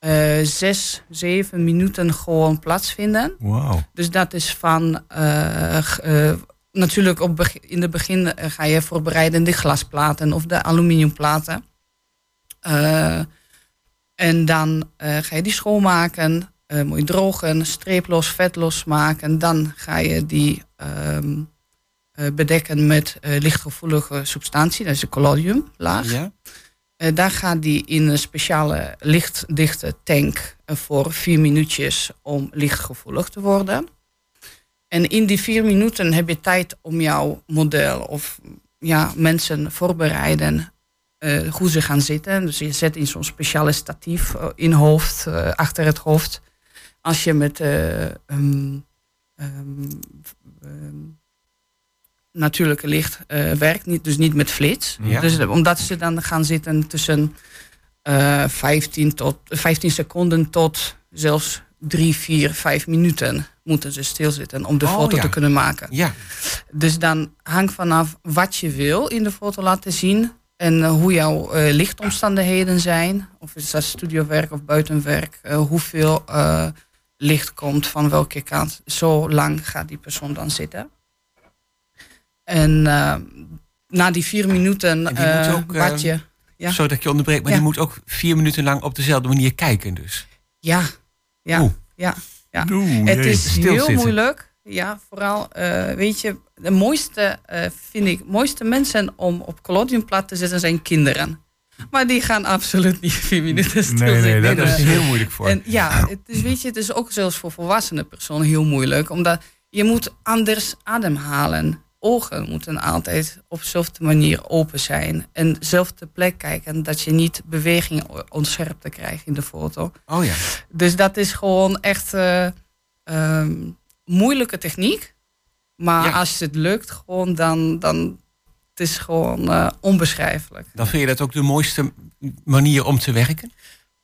S7: eh, zes, zeven minuten gewoon plaatsvinden.
S1: Wauw.
S7: Dus dat is van eh, eh, natuurlijk op in het begin ga je voorbereiden de glasplaten of de aluminiumplaten. En dan ga je die schoonmaken, moet je drogen, streeplos, vetlos maken. Dan ga je die bedekken met lichtgevoelige substantie, dat is de collodiumlaag.
S3: Ja?
S7: Eh, daar gaat die in een speciale lichtdichte tank eh, voor vier minuutjes om lichtgevoelig te worden. En in die vier minuten heb je tijd om jouw model of ja, mensen voorbereiden eh, hoe ze gaan zitten. Dus je zet in zo'n speciale statief in hoofd, achter het hoofd. Als je met ehm, natuurlijke licht eh, werkt, niet, dus niet met flits.
S3: Ja.
S7: Dus omdat ze dan gaan zitten tussen eh 15, tot, 15 seconden tot zelfs 3, 4, 5 minuten moeten ze stilzitten om de
S3: Oh,
S7: foto
S3: ja.
S7: te kunnen maken.
S3: Ja.
S7: Dus dan hangt vanaf wat je wil in de foto laten zien. En eh, hoe jouw eh, lichtomstandigheden zijn. Of is dat studiowerk of buitenwerk. eh, hoeveel eh, licht komt van welke kant. Zo lang gaat die persoon dan zitten. En eh, na die vier minuten eh,
S3: ook, eh,
S7: wat je... Ja.
S3: Zodat ik je onderbreek, maar
S7: Ja.
S3: die moet ook vier minuten lang op dezelfde manier kijken dus.
S7: Ja, ja,
S3: Oeh.
S7: ja. Ja.
S1: Oeh,
S7: Het is heel moeilijk. Ja, vooral, eh, weet je, de mooiste, eh, vind ik, mooiste mensen om op collodiumplat te zetten zijn kinderen. Maar die gaan absoluut niet vier minuten stilzitten.
S1: nee,
S3: Nee, dat is
S7: Eh,
S3: heel moeilijk voor.
S7: en ja, het is, weet je, het is ook zelfs voor volwassene personen heel moeilijk. Omdat je moet anders ademhalen. Ogen moeten altijd op dezelfde manier open zijn. En dezelfde plek kijken. Dat je niet beweging ontscherpte krijgt in de foto.
S3: oh ja.
S7: Dus dat is gewoon echt eh, ehm, moeilijke techniek. Maar
S3: Ja.
S7: als het lukt, gewoon dan, dan het is gewoon eh, onbeschrijfelijk.
S3: Dan vind je dat ook de mooiste manier om te werken?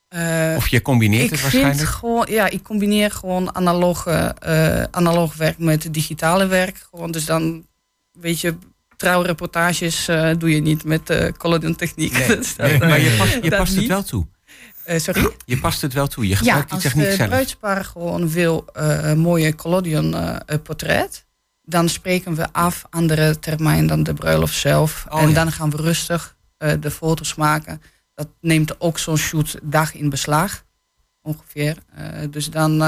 S7: Eh,
S3: Of je combineert
S7: ik
S3: het
S7: vind
S3: waarschijnlijk?
S7: gewoon, ja, ik combineer gewoon analoge, eh, analoog werk met digitale werk. Gewoon, dus dan, weet je, trouwreportages eh, doe je niet met eh collodion techniek.
S3: Nee,
S7: dat,
S3: nee, maar je past, je past het wel toe.
S7: eh, sorry?
S3: Je past het wel toe. Je
S7: Ja,
S3: gebruikt die
S7: als
S3: techniek
S7: de
S3: zelf.
S7: bruidspaar gewoon wil een mooie collodion eh, eh, portret, dan spreken we af andere termijn dan de bruiloft zelf.
S3: Oh,
S7: en
S3: ja.
S7: dan gaan we rustig de foto's maken. Dat neemt ook zo'n shoot dag in beslag, ongeveer. Dus dan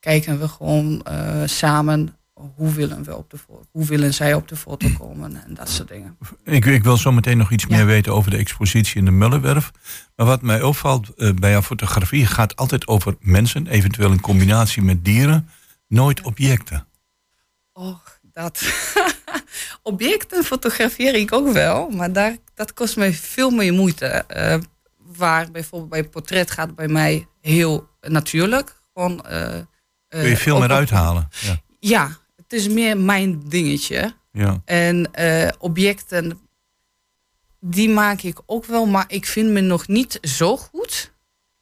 S7: kijken we gewoon samen hoe willen we op de foto, hoe willen zij op de foto komen en dat soort dingen.
S1: Ik, ik wil zo meteen nog iets
S7: Ja.
S1: meer weten over de expositie in de Mullenwerf. Maar wat mij opvalt eh, bij jouw fotografie gaat altijd over mensen, eventueel in combinatie met dieren, nooit objecten.
S7: Och, dat. Objecten fotografeer ik ook wel, maar daar, dat kost mij veel meer moeite. Eh, waar bijvoorbeeld bij portret gaat bij mij heel natuurlijk. Gewoon, eh,
S1: Kun je veel meer
S7: op-
S1: uithalen. Ja.
S7: Ja, het is meer mijn dingetje.
S1: Ja.
S7: En eh, objecten, die maak ik ook wel, maar ik vind me nog niet zo goed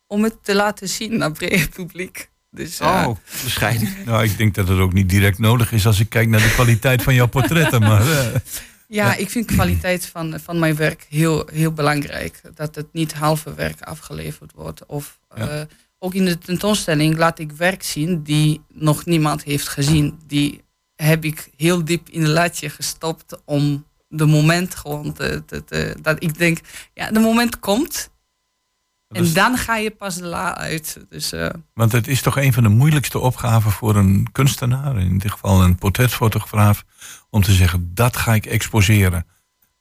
S7: om het te laten zien naar brede publiek. Dus, eh,
S3: Oh, bescheiden.
S1: Nou, ik denk dat het ook niet direct nodig is als ik kijk naar de kwaliteit van jouw portretten. Maar, eh,
S7: Ja, ik vind kwaliteit van, van mijn werk heel, heel belangrijk. Dat het niet halve werk afgeleverd wordt. Of
S1: Ja.
S7: ook in de tentoonstelling laat ik werk zien die nog niemand heeft gezien. Die heb ik heel diep in een latje gestopt om de moment gewoon te, te, te- dat ik denk, ja, de moment komt.
S1: dat
S7: En
S1: is-
S7: dan ga je pas de la uit. Dus eh,
S1: want het is toch een van de moeilijkste opgaven voor een kunstenaar, in dit geval een portretfotograaf, om te zeggen dat ga ik exposeren.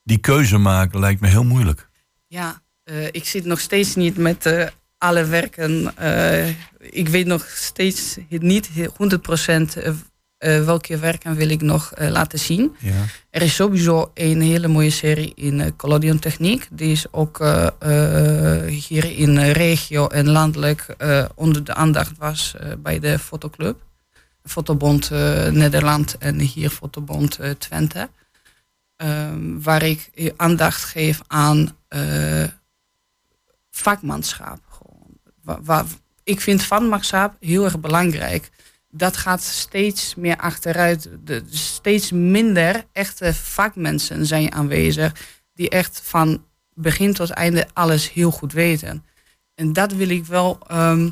S1: Die keuze maken lijkt me heel moeilijk.
S7: Ja, eh, ik zit nog steeds niet met eh, alle werken. ik weet nog steeds niet 100% eh, welke werken wil ik nog eh, laten zien.
S1: Ja.
S7: Er is sowieso een hele mooie serie in eh Collodion Techniek. Die is ook hier in de regio en landelijk onder de aandacht was bij de fotoclub. Fotobond Nederland en hier Fotobond Twente. Ehm, waar ik aandacht geef aan vakmanschap. Gewoon. wa- wa- ik vind vakmanschap heel erg belangrijk. Dat gaat steeds meer achteruit. De, steeds minder echte vakmensen zijn aanwezig. Die echt van begin tot einde alles heel goed weten. En dat wil ik wel ehm,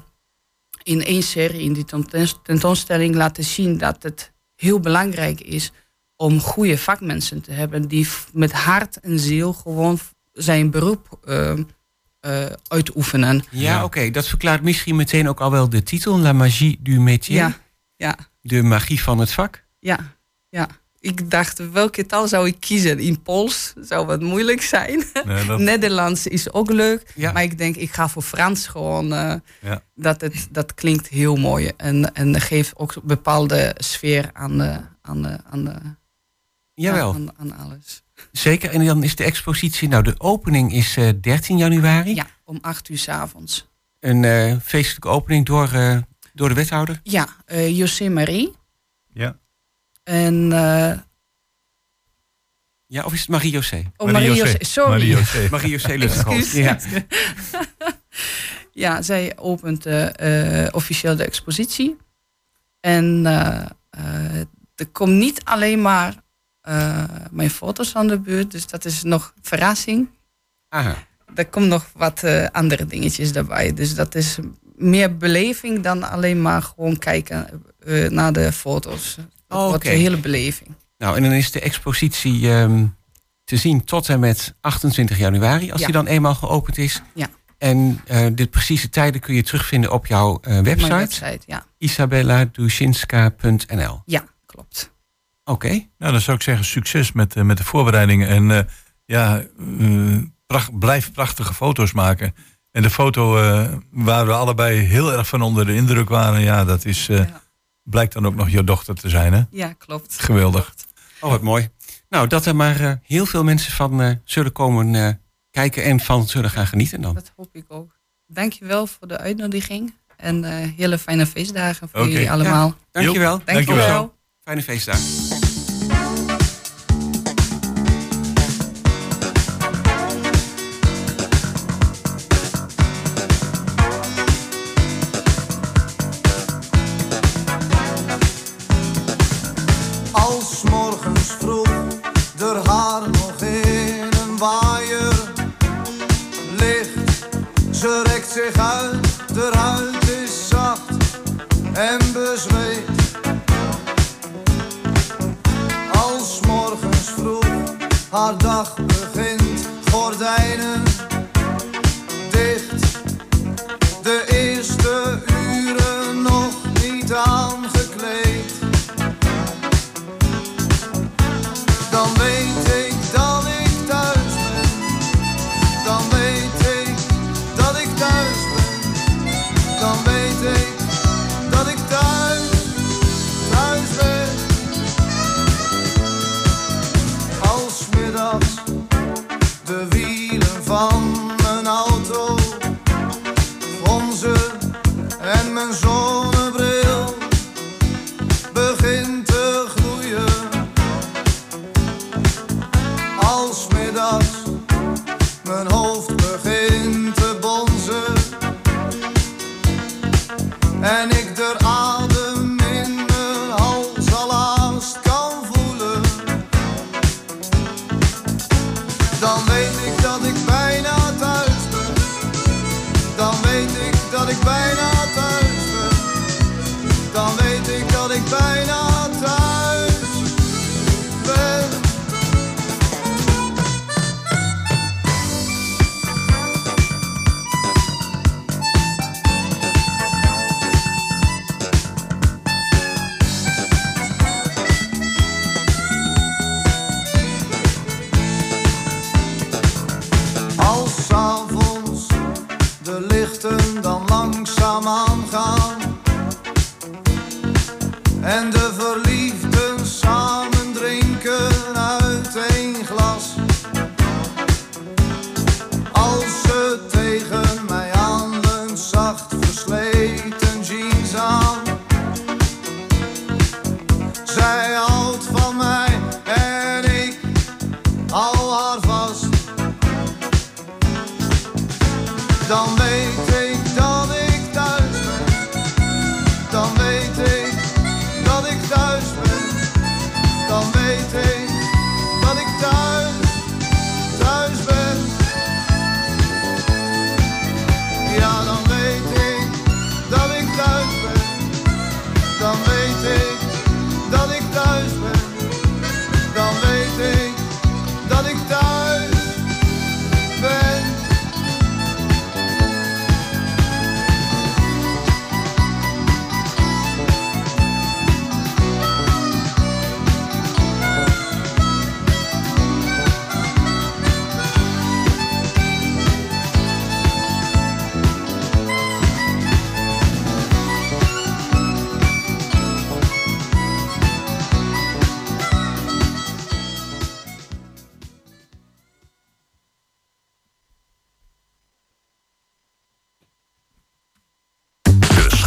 S7: in één serie, in die tentoon- tentoonstelling, laten zien. Dat het heel belangrijk is om goede vakmensen te hebben. Die met hart en ziel gewoon zijn beroep ehm, eh, uitoefenen.
S3: Ja, oké. Dat verklaart misschien meteen ook al wel de titel. La magie du métier.
S7: Ja, ja.
S3: De magie van het vak.
S7: Ja, ja. Ik dacht, welke taal zou ik kiezen? In Pools zou wat moeilijk zijn.
S1: Nee, dat-
S7: Nederlands is ook leuk.
S3: Ja.
S7: Maar ik denk, ik ga voor Frans gewoon. eh,
S1: Ja.
S7: dat, het, dat klinkt heel mooi. En, en geeft ook een bepaalde sfeer aan, de, aan, de, aan, de,
S3: Jawel,
S7: aan, aan alles.
S3: zeker. En dan is de expositie... Nou, de opening is eh, 13 januari.
S7: Ja, om acht uur s avonds.
S3: Een eh, feestelijke opening door, eh, door de wethouder.
S7: Ja, eh José Marie.
S1: ja.
S7: En, eh
S3: Ja, of is het Marie-José?
S7: oh, Marie-José, sorry.
S1: Marie-José.
S7: Excuus.
S3: Ja.
S7: Ja, zij opent eh, eh, officieel de expositie. En eh, eh, er komt niet alleen maar eh, mijn foto's aan de beurt, dus dat is nog verrassing.
S3: Aha.
S7: Er komt nog wat eh, andere dingetjes daarbij. Dus dat is meer beleving dan alleen maar gewoon kijken eh, naar de foto's. Het
S3: Oh, oké.
S7: een hele beleving.
S3: Nou, en dan is de expositie ehm, te zien tot en met 28 januari, als
S7: Ja.
S3: die dan eenmaal geopend is.
S7: Ja.
S3: En eh, de precieze tijden kun je terugvinden op jouw eh, website,
S7: Mijn website, ja.
S3: isabelladusinska.nl.
S7: Ja, klopt.
S3: Oké,
S1: Nou, dan zou ik zeggen succes met, eh, met de voorbereidingen. En eh, ja, eh, pracht, blijf prachtige foto's maken. En de foto eh, waar we allebei heel erg van onder de indruk waren, ja, dat is, eh,
S7: Ja.
S1: blijkt dan ook nog je dochter te zijn, hè?
S7: Ja, klopt.
S1: Geweldig.
S7: Klopt.
S3: oh wat mooi. Nou, dat er maar eh, heel veel mensen van eh, zullen komen eh, kijken en van zullen gaan genieten dan.
S7: Dat hoop ik ook. Dankjewel voor de uitnodiging. En eh, hele fijne feestdagen voor jullie allemaal.
S3: Dankjewel.
S1: Dankjewel.
S7: Dankjewel.
S3: Fijne feestdagen.
S8: Dat ik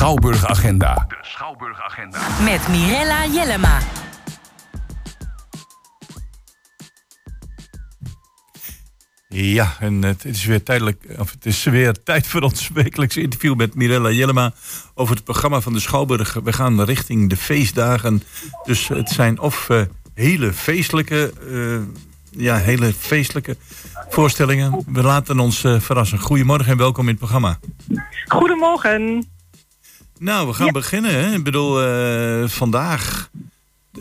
S6: Schouwburgagenda.
S9: Met Mirella Jellema.
S1: Ja, en het is weer tijdelijk, of het is weer tijd voor ons wekelijkse interview met Mirella Jellema over het programma van de Schouwburg. We gaan richting de feestdagen. Dus het zijn of eh, hele feestelijke, eh, ja, hele feestelijke voorstellingen. We laten ons eh, verrassen. Goedemorgen en welkom in het programma.
S10: Goedemorgen.
S1: Nou, we gaan
S10: Ja.
S1: beginnen. Hè. Ik bedoel, eh, vandaag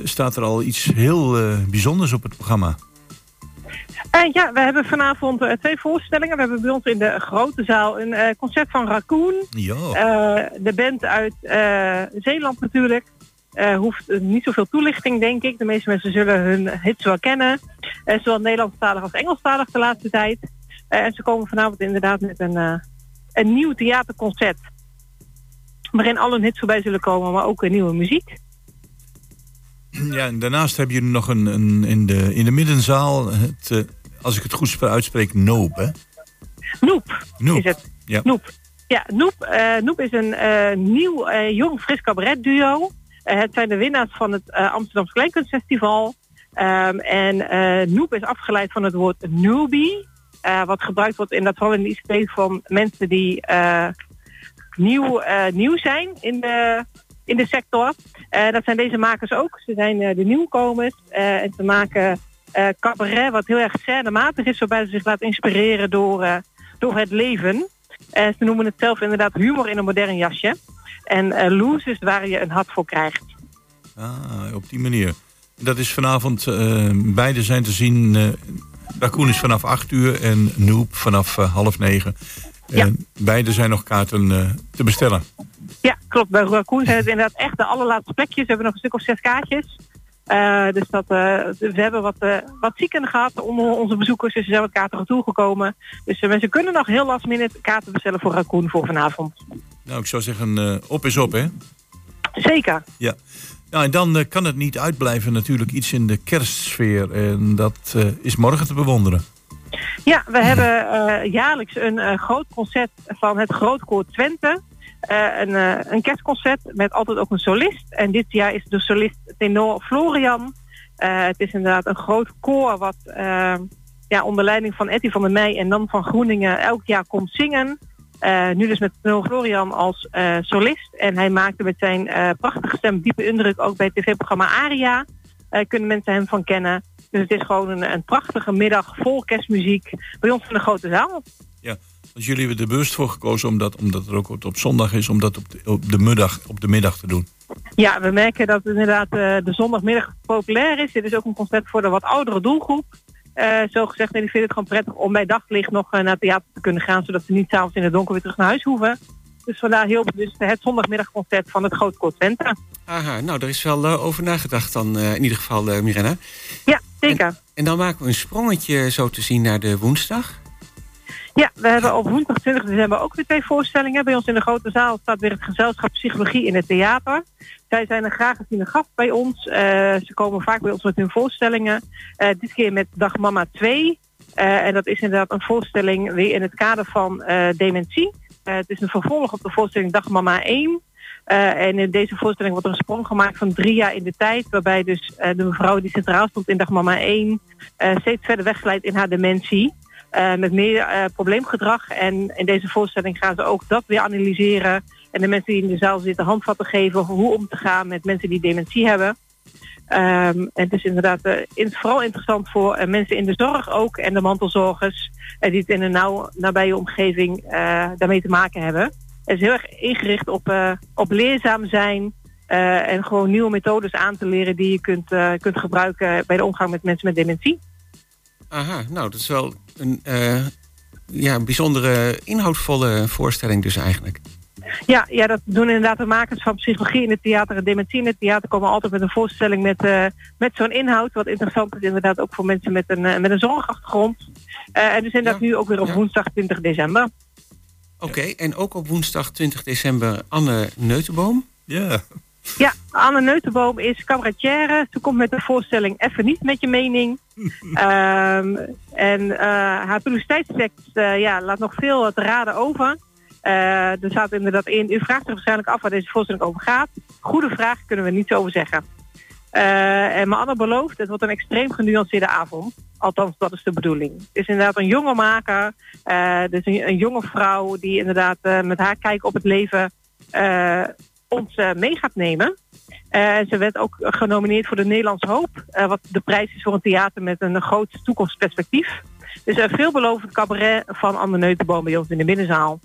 S1: staat er al iets heel eh, bijzonders op het programma.
S10: Eh, ja, we hebben vanavond twee voorstellingen. We hebben bij ons in de grote zaal een concert van Raccoon. De band uit Zeeland natuurlijk. Hoeft niet zoveel toelichting, denk ik. De meeste mensen zullen hun hits wel kennen. Zowel Nederlandstalig als Engelstalig de laatste tijd. En ze komen vanavond inderdaad met een, een nieuw theaterconcert. Waarin al hun hits voorbij zullen komen, maar ook een nieuwe muziek.
S1: Ja, en daarnaast hebben jullie nog een, een in, de, in de middenzaal, het, eh, als ik het goed uitspreek, Noop, hè?
S10: Noep.
S1: Noep.
S10: is het.
S1: Ja.
S10: Noep. Ja, Noep, eh, Noep is een eh, nieuw, jong, fris cabaret duo. Het zijn de winnaars van het Amsterdamse Kleinkunstfestival. Ehm, en Noep is afgeleid van het woord newbie. wat gebruikt wordt in dat de ICT van mensen die nieuw, eh, nieuw zijn in de, in de sector. Eh, dat zijn deze makers ook. Ze zijn eh, de nieuwkomers. en ze maken cabaret wat heel erg scènematig is. Waarbij ze zich laten inspireren door, door het leven. Ze noemen het zelf inderdaad humor in een modern jasje. En loose is waar je een hart voor krijgt.
S1: Ah, op die manier. Dat is vanavond, eh, beide zijn te zien. eh Raccoon is vanaf 8 uur en Noop vanaf half negen.
S10: Ja.
S1: En beide zijn nog kaarten eh, te bestellen.
S10: Ja, klopt. Bij Raccoon zijn het inderdaad echt de allerlaatste plekjes. We hebben nog een stuk of zes kaartjes. Eh, dus dat, eh, we hebben wat, wat zieken gehad onder onze bezoekers. Dus er zijn wat kaarten toegekomen. Dus mensen kunnen nog heel last minute kaarten bestellen voor Raccoon voor vanavond.
S1: Nou, ik zou zeggen, op is op, hè?
S10: Zeker.
S1: Ja. Nou, en dan kan het niet uitblijven natuurlijk iets in de kerstsfeer. En dat is morgen te bewonderen.
S10: Ja, we hebben eh, jaarlijks een eh, groot concert van het Grootkoor Twente. Eh, een, een kerstconcert met altijd ook een solist. En dit jaar is de solist tenor Florian. Het is inderdaad een groot koor wat ja, onder leiding van Etty van der Meij en dan van Groeningen elk jaar komt zingen. Nu dus met tenor Florian als solist. En hij maakte met zijn prachtige stem diepe indruk ook bij het tv-programma Aria. Kunnen mensen hem van kennen. Dus het is gewoon een, een prachtige middag vol kerstmuziek bij ons in de grote zaal.
S1: Want jullie hebben er bewust voor gekozen, omdat, omdat het ook op zondag is, om dat op de, op de, middag, op de middag te doen.
S10: Ja, we merken dat inderdaad eh, de zondagmiddag populair is. Dit is ook een concert voor de wat oudere doelgroep. Eh zo gezegd, en die vinden het gewoon prettig om bij daglicht nog eh, naar het theater te kunnen gaan, zodat ze niet s'avonds in het donker weer terug naar huis hoeven. Dus vandaar heel bewust het zondagmiddagconcert van het Grootkoor Twente.
S3: Aha, nou, er is wel eh, over nagedacht dan, eh, in ieder geval, eh Mirena.
S10: Ja, zeker.
S3: En dan maken we een sprongetje zo te zien naar de woensdag.
S10: Ja, we hebben op woensdag 20 december ook weer twee voorstellingen. Bij ons in de grote zaal staat weer het gezelschap Psychologie in het Theater. Zij zijn een graag geziene gast bij ons. Ze komen vaak bij ons met hun voorstellingen. Dit keer met Dag Mama 2. Eh, en dat is inderdaad een voorstelling weer in het kader van dementie. Eh, het is een vervolg op de voorstelling Dag Mama 1. Eh, en in deze voorstelling wordt er een sprong gemaakt van drie jaar in de tijd. Waarbij dus eh, de mevrouw die centraal stond in Dag Mama 1... eh, steeds verder wegglijdt in haar dementie. Met meer probleemgedrag. En in deze voorstelling gaan ze ook dat weer analyseren. En de mensen die in de zaal zitten handvatten geven hoe om te gaan met mensen die dementie hebben. En het is inderdaad in- vooral interessant voor eh, mensen in de zorg ook en de mantelzorgers eh, die het in een nauw, nabije omgeving daarmee te maken hebben. Het is heel erg ingericht op, op leerzaam zijn en gewoon nieuwe methodes aan te leren die je kunt, kunt gebruiken bij de omgang met mensen met dementie.
S3: Aha, nou, dat is wel een ja, bijzondere, inhoudvolle voorstelling dus eigenlijk.
S10: Ja, ja, dat doen inderdaad de makers van psychologie in het theater en dementie in het theater komen altijd met een voorstelling met, eh, met zo'n inhoud. Wat interessant is inderdaad ook voor mensen met een, eh, met een zorgachtergrond. Eh, en dus inderdaad
S3: Ja,
S10: nu ook weer op
S3: ja.
S10: woensdag 20 december.
S3: Oké, en ook op woensdag 20 december Anne Neutenboom.
S1: Ja.
S10: Ja, Anne Neutenboom is cabaretière. Ze komt met de voorstelling Even niet met je mening. Ehm, en eh, haar publiciteitstekst eh, ja, laat nog veel te raden over. Eh, er staat inderdaad in. U vraagt zich waarschijnlijk af waar deze voorstelling over gaat. Goede vraag kunnen we niets over zeggen. Eh, en mijn Anne belooft, het wordt een extreem genuanceerde avond. Althans, dat is de bedoeling. Het is inderdaad een jonge maker. eh dus een, jonge vrouw die inderdaad met haar kijk op het leven ons mee gaat nemen. Ze werd ook genomineerd voor de Nederlandse Hoop. wat de prijs is voor een theater met een groot toekomstperspectief. Dus een veelbelovend cabaret van Anne Neutenboom bij ons in de binnenzaal.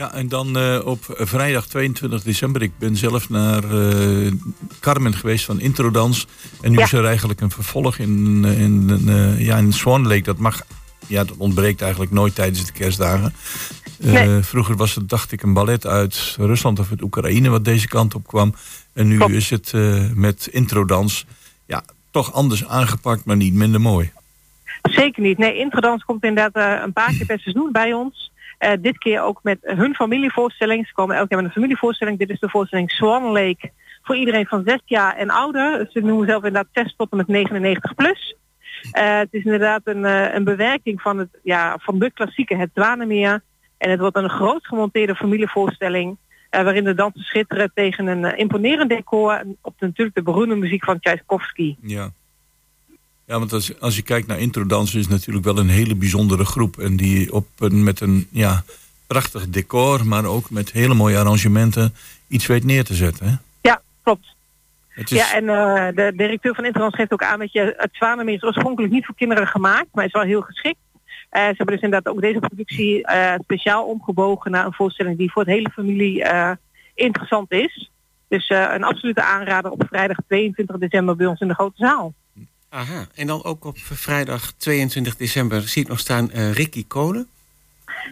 S1: Ja, en dan eh, op vrijdag 22 december. Ik ben zelf naar eh, Carmen geweest van Introdans. En nu
S10: Ja.
S1: is er eigenlijk een vervolg in, eh, in, ja, in Swan Lake. Dat mag, ja, dat ontbreekt eigenlijk nooit tijdens de kerstdagen.
S10: Nee.
S1: Vroeger was het, dacht ik, een ballet uit Rusland of uit Oekraïne wat deze kant op kwam. En nu is het met Introdans ja, toch anders aangepakt, maar niet minder mooi.
S10: Zeker niet. Nee, Introdans komt inderdaad een paar keer per seizoen bij ons. Eh, dit keer ook met hun familievoorstelling. Ze komen elk jaar met een familievoorstelling. Dit is de voorstelling Swan Lake. Voor iedereen van 6 jaar en ouder. Ze noemen zelf inderdaad 6 tot en met 99 plus. Eh, het is inderdaad een, eh, een bewerking van, het, ja, van de klassieke Het Zwanemeer. En het wordt een groot gemonteerde familievoorstelling. waarin de dansen schitteren tegen een imponerend decor. Op natuurlijk de beroemde muziek van Tchaikovsky.
S1: Ja. Ja, want als, als je kijkt naar introdans is het natuurlijk wel een hele bijzondere groep. En die op een, met een ja, prachtig decor, maar ook met hele mooie arrangementen iets weet neer te zetten. Hè?
S10: Ja, klopt.
S1: Is,
S10: Ja, en eh, de directeur van Interland geeft ook aan dat je het Zwanemeer is oorspronkelijk niet voor kinderen gemaakt, maar is wel heel geschikt. Eh, ze hebben dus inderdaad ook deze productie eh, speciaal omgebogen naar een voorstelling die voor het hele familie interessant is. Dus een absolute aanrader op vrijdag 22 december bij ons in de grote zaal.
S3: Aha, en dan ook op vrijdag 22 december zie ik nog staan eh, Ricky Kolen.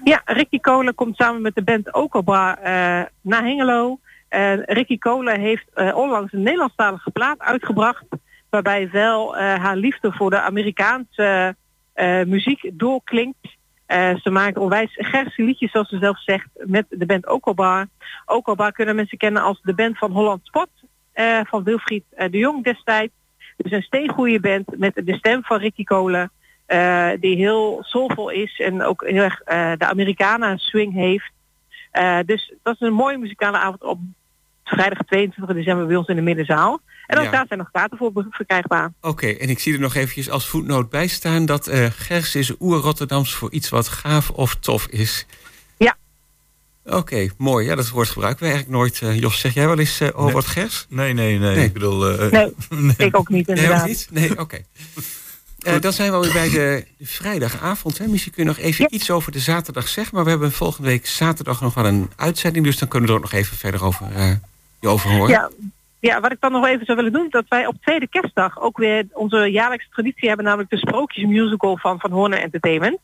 S10: Ja, Ricky Kolen komt samen met de band Okobra eh naar Hengelo. Eh, Ricky Kolen heeft eh, onlangs een Nederlandstalige plaat uitgebracht. Waarbij wel haar liefde voor de Amerikaanse muziek doorklinkt. Ze maakt onwijs gerse liedjes, zoals ze zelf zegt, met de band Okobra. Okobra kunnen mensen kennen als de band van Holland Spot. van Wilfried de Jong destijds. Dus een steengoede band met de stem van Ricky Kolen. eh, die heel soulvol is en ook heel erg eh, de Americana swing heeft. Eh, dus dat is een mooie muzikale avond op vrijdag 22 december bij ons in de middenzaal. En ook
S3: Ja.
S10: daar zijn nog kaarten voor verkrijgbaar.
S3: Oké, en ik zie er nog eventjes als voetnoot bij staan... dat Gers is oer-Rotterdams voor iets wat gaaf of tof is. Oké, mooi. Ja, dat woord gebruiken we eigenlijk nooit. Eh, Jos, zeg jij wel eens eh over
S1: Nee.
S3: wat Gers?
S1: nee, nee, nee,
S3: Nee.
S1: Ik bedoel, eh,
S10: Nee,
S1: nee.
S10: ik ook niet
S3: Nee,
S10: inderdaad.
S3: niet? Nee, oké. Eh, dan zijn we alweer bij de, de vrijdagavond. Hè. Misschien kun je nog even
S10: Ja.
S3: iets over de zaterdag zeggen. Maar we hebben volgende week zaterdag nog wel een uitzending. Dus dan kunnen we er ook nog even verder over, eh, je over horen.
S10: Ja, ja, wat ik dan nog even zou willen doen, dat wij op tweede kerstdag ook weer onze jaarlijkse traditie hebben, namelijk de Sprookjesmusical van Van Horne Entertainment.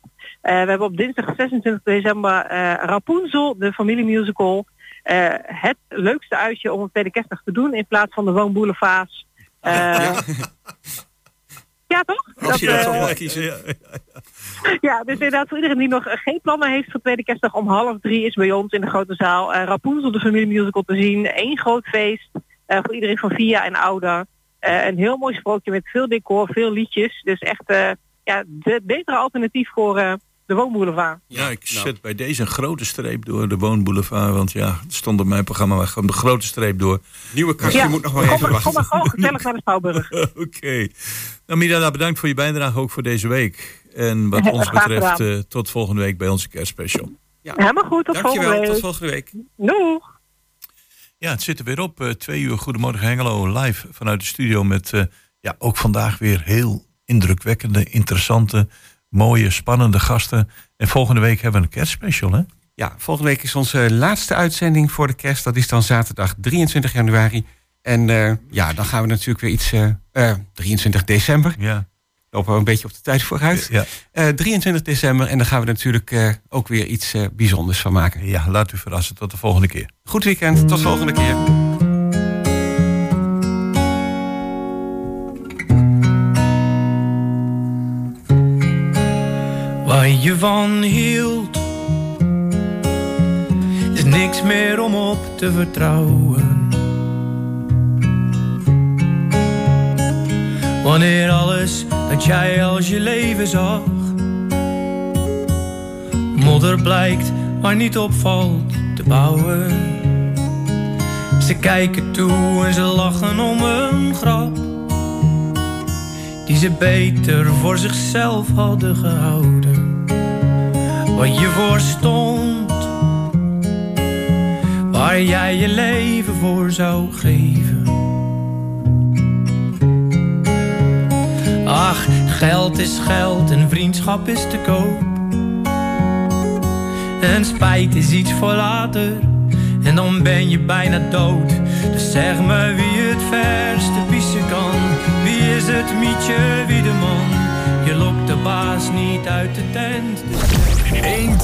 S10: Eh, we hebben op dinsdag 26 december eh, Rapunzel, de familiemusical. Eh, het leukste uitje om op tweede kerstdag te doen in plaats van de woonboulevards. Eh, ja. toch?
S3: Als je dat toch mag kiezen.
S1: Ja, ja.
S10: ja, dus inderdaad voor iedereen die nog geen plannen heeft voor tweede kerstdag om half drie is bij ons in de grote zaal Rapunzel de familiemusical te zien. Eén groot feest voor iedereen van vier jaar en ouder. Een heel mooi sprookje met veel decor, veel liedjes. Dus echt eh, ja, de betere alternatief voor de woonboulevard.
S1: Ja, ik
S3: nou.
S1: zet bij deze een grote streep door de Woonboulevard. Want ja, het stond op mijn programma maar gewoon de grote streep door.
S3: Nieuwe kastje
S10: Ja,
S3: moet nog maar
S10: kom,
S3: even
S10: maar, kom
S3: wachten.
S10: maar gewoon gezellig naar de Schouwburg.
S1: Oké. Nou, Miranda, bedankt voor je bijdrage ook voor deze week. En wat ons betreft, eh, tot volgende week bij onze kerstspecial.
S10: Helemaal goed, tot volgende
S3: Dankjewel, tot
S10: week.
S3: volgende week.
S10: Doeg!
S1: Ja, het zit er weer op. eh, twee uur Goedemorgen Hengelo live vanuit de studio met eh, ja, ook vandaag weer heel indrukwekkende, interessante, mooie, spannende gasten. En volgende week hebben we een kerstspecial, hè?
S3: Ja, volgende week is onze laatste uitzending voor de kerst. Dat is dan zaterdag 23 januari. En eh, ja, dan gaan we natuurlijk weer iets... eh, eh, 23 december.
S1: Ja.
S3: Lopen we een beetje op de tijd vooruit.
S1: Ja,
S3: Eh, 23 december. En dan gaan we natuurlijk eh, ook weer iets eh, bijzonders van maken.
S1: ja, laat u verrassen. Tot de volgende keer.
S3: Goed weekend. Tot volgende keer.
S11: Waar je van hield, is niks meer om op te vertrouwen. Wanneer alles dat jij als je leven zag, modder blijkt maar niet opvalt te bouwen. Ze kijken toe en ze lachen om een grap. Die ze beter voor zichzelf hadden gehouden. Wat je voor stond, waar jij je leven voor zou geven. Ach, geld is geld en vriendschap is te koop. En spijt is iets voor later. En dan ben je bijna dood. Dus zeg me wie het verste pissen kan. Wie is het mietje, wie de man? Je lokt de baas niet uit de tent. Dus... 1,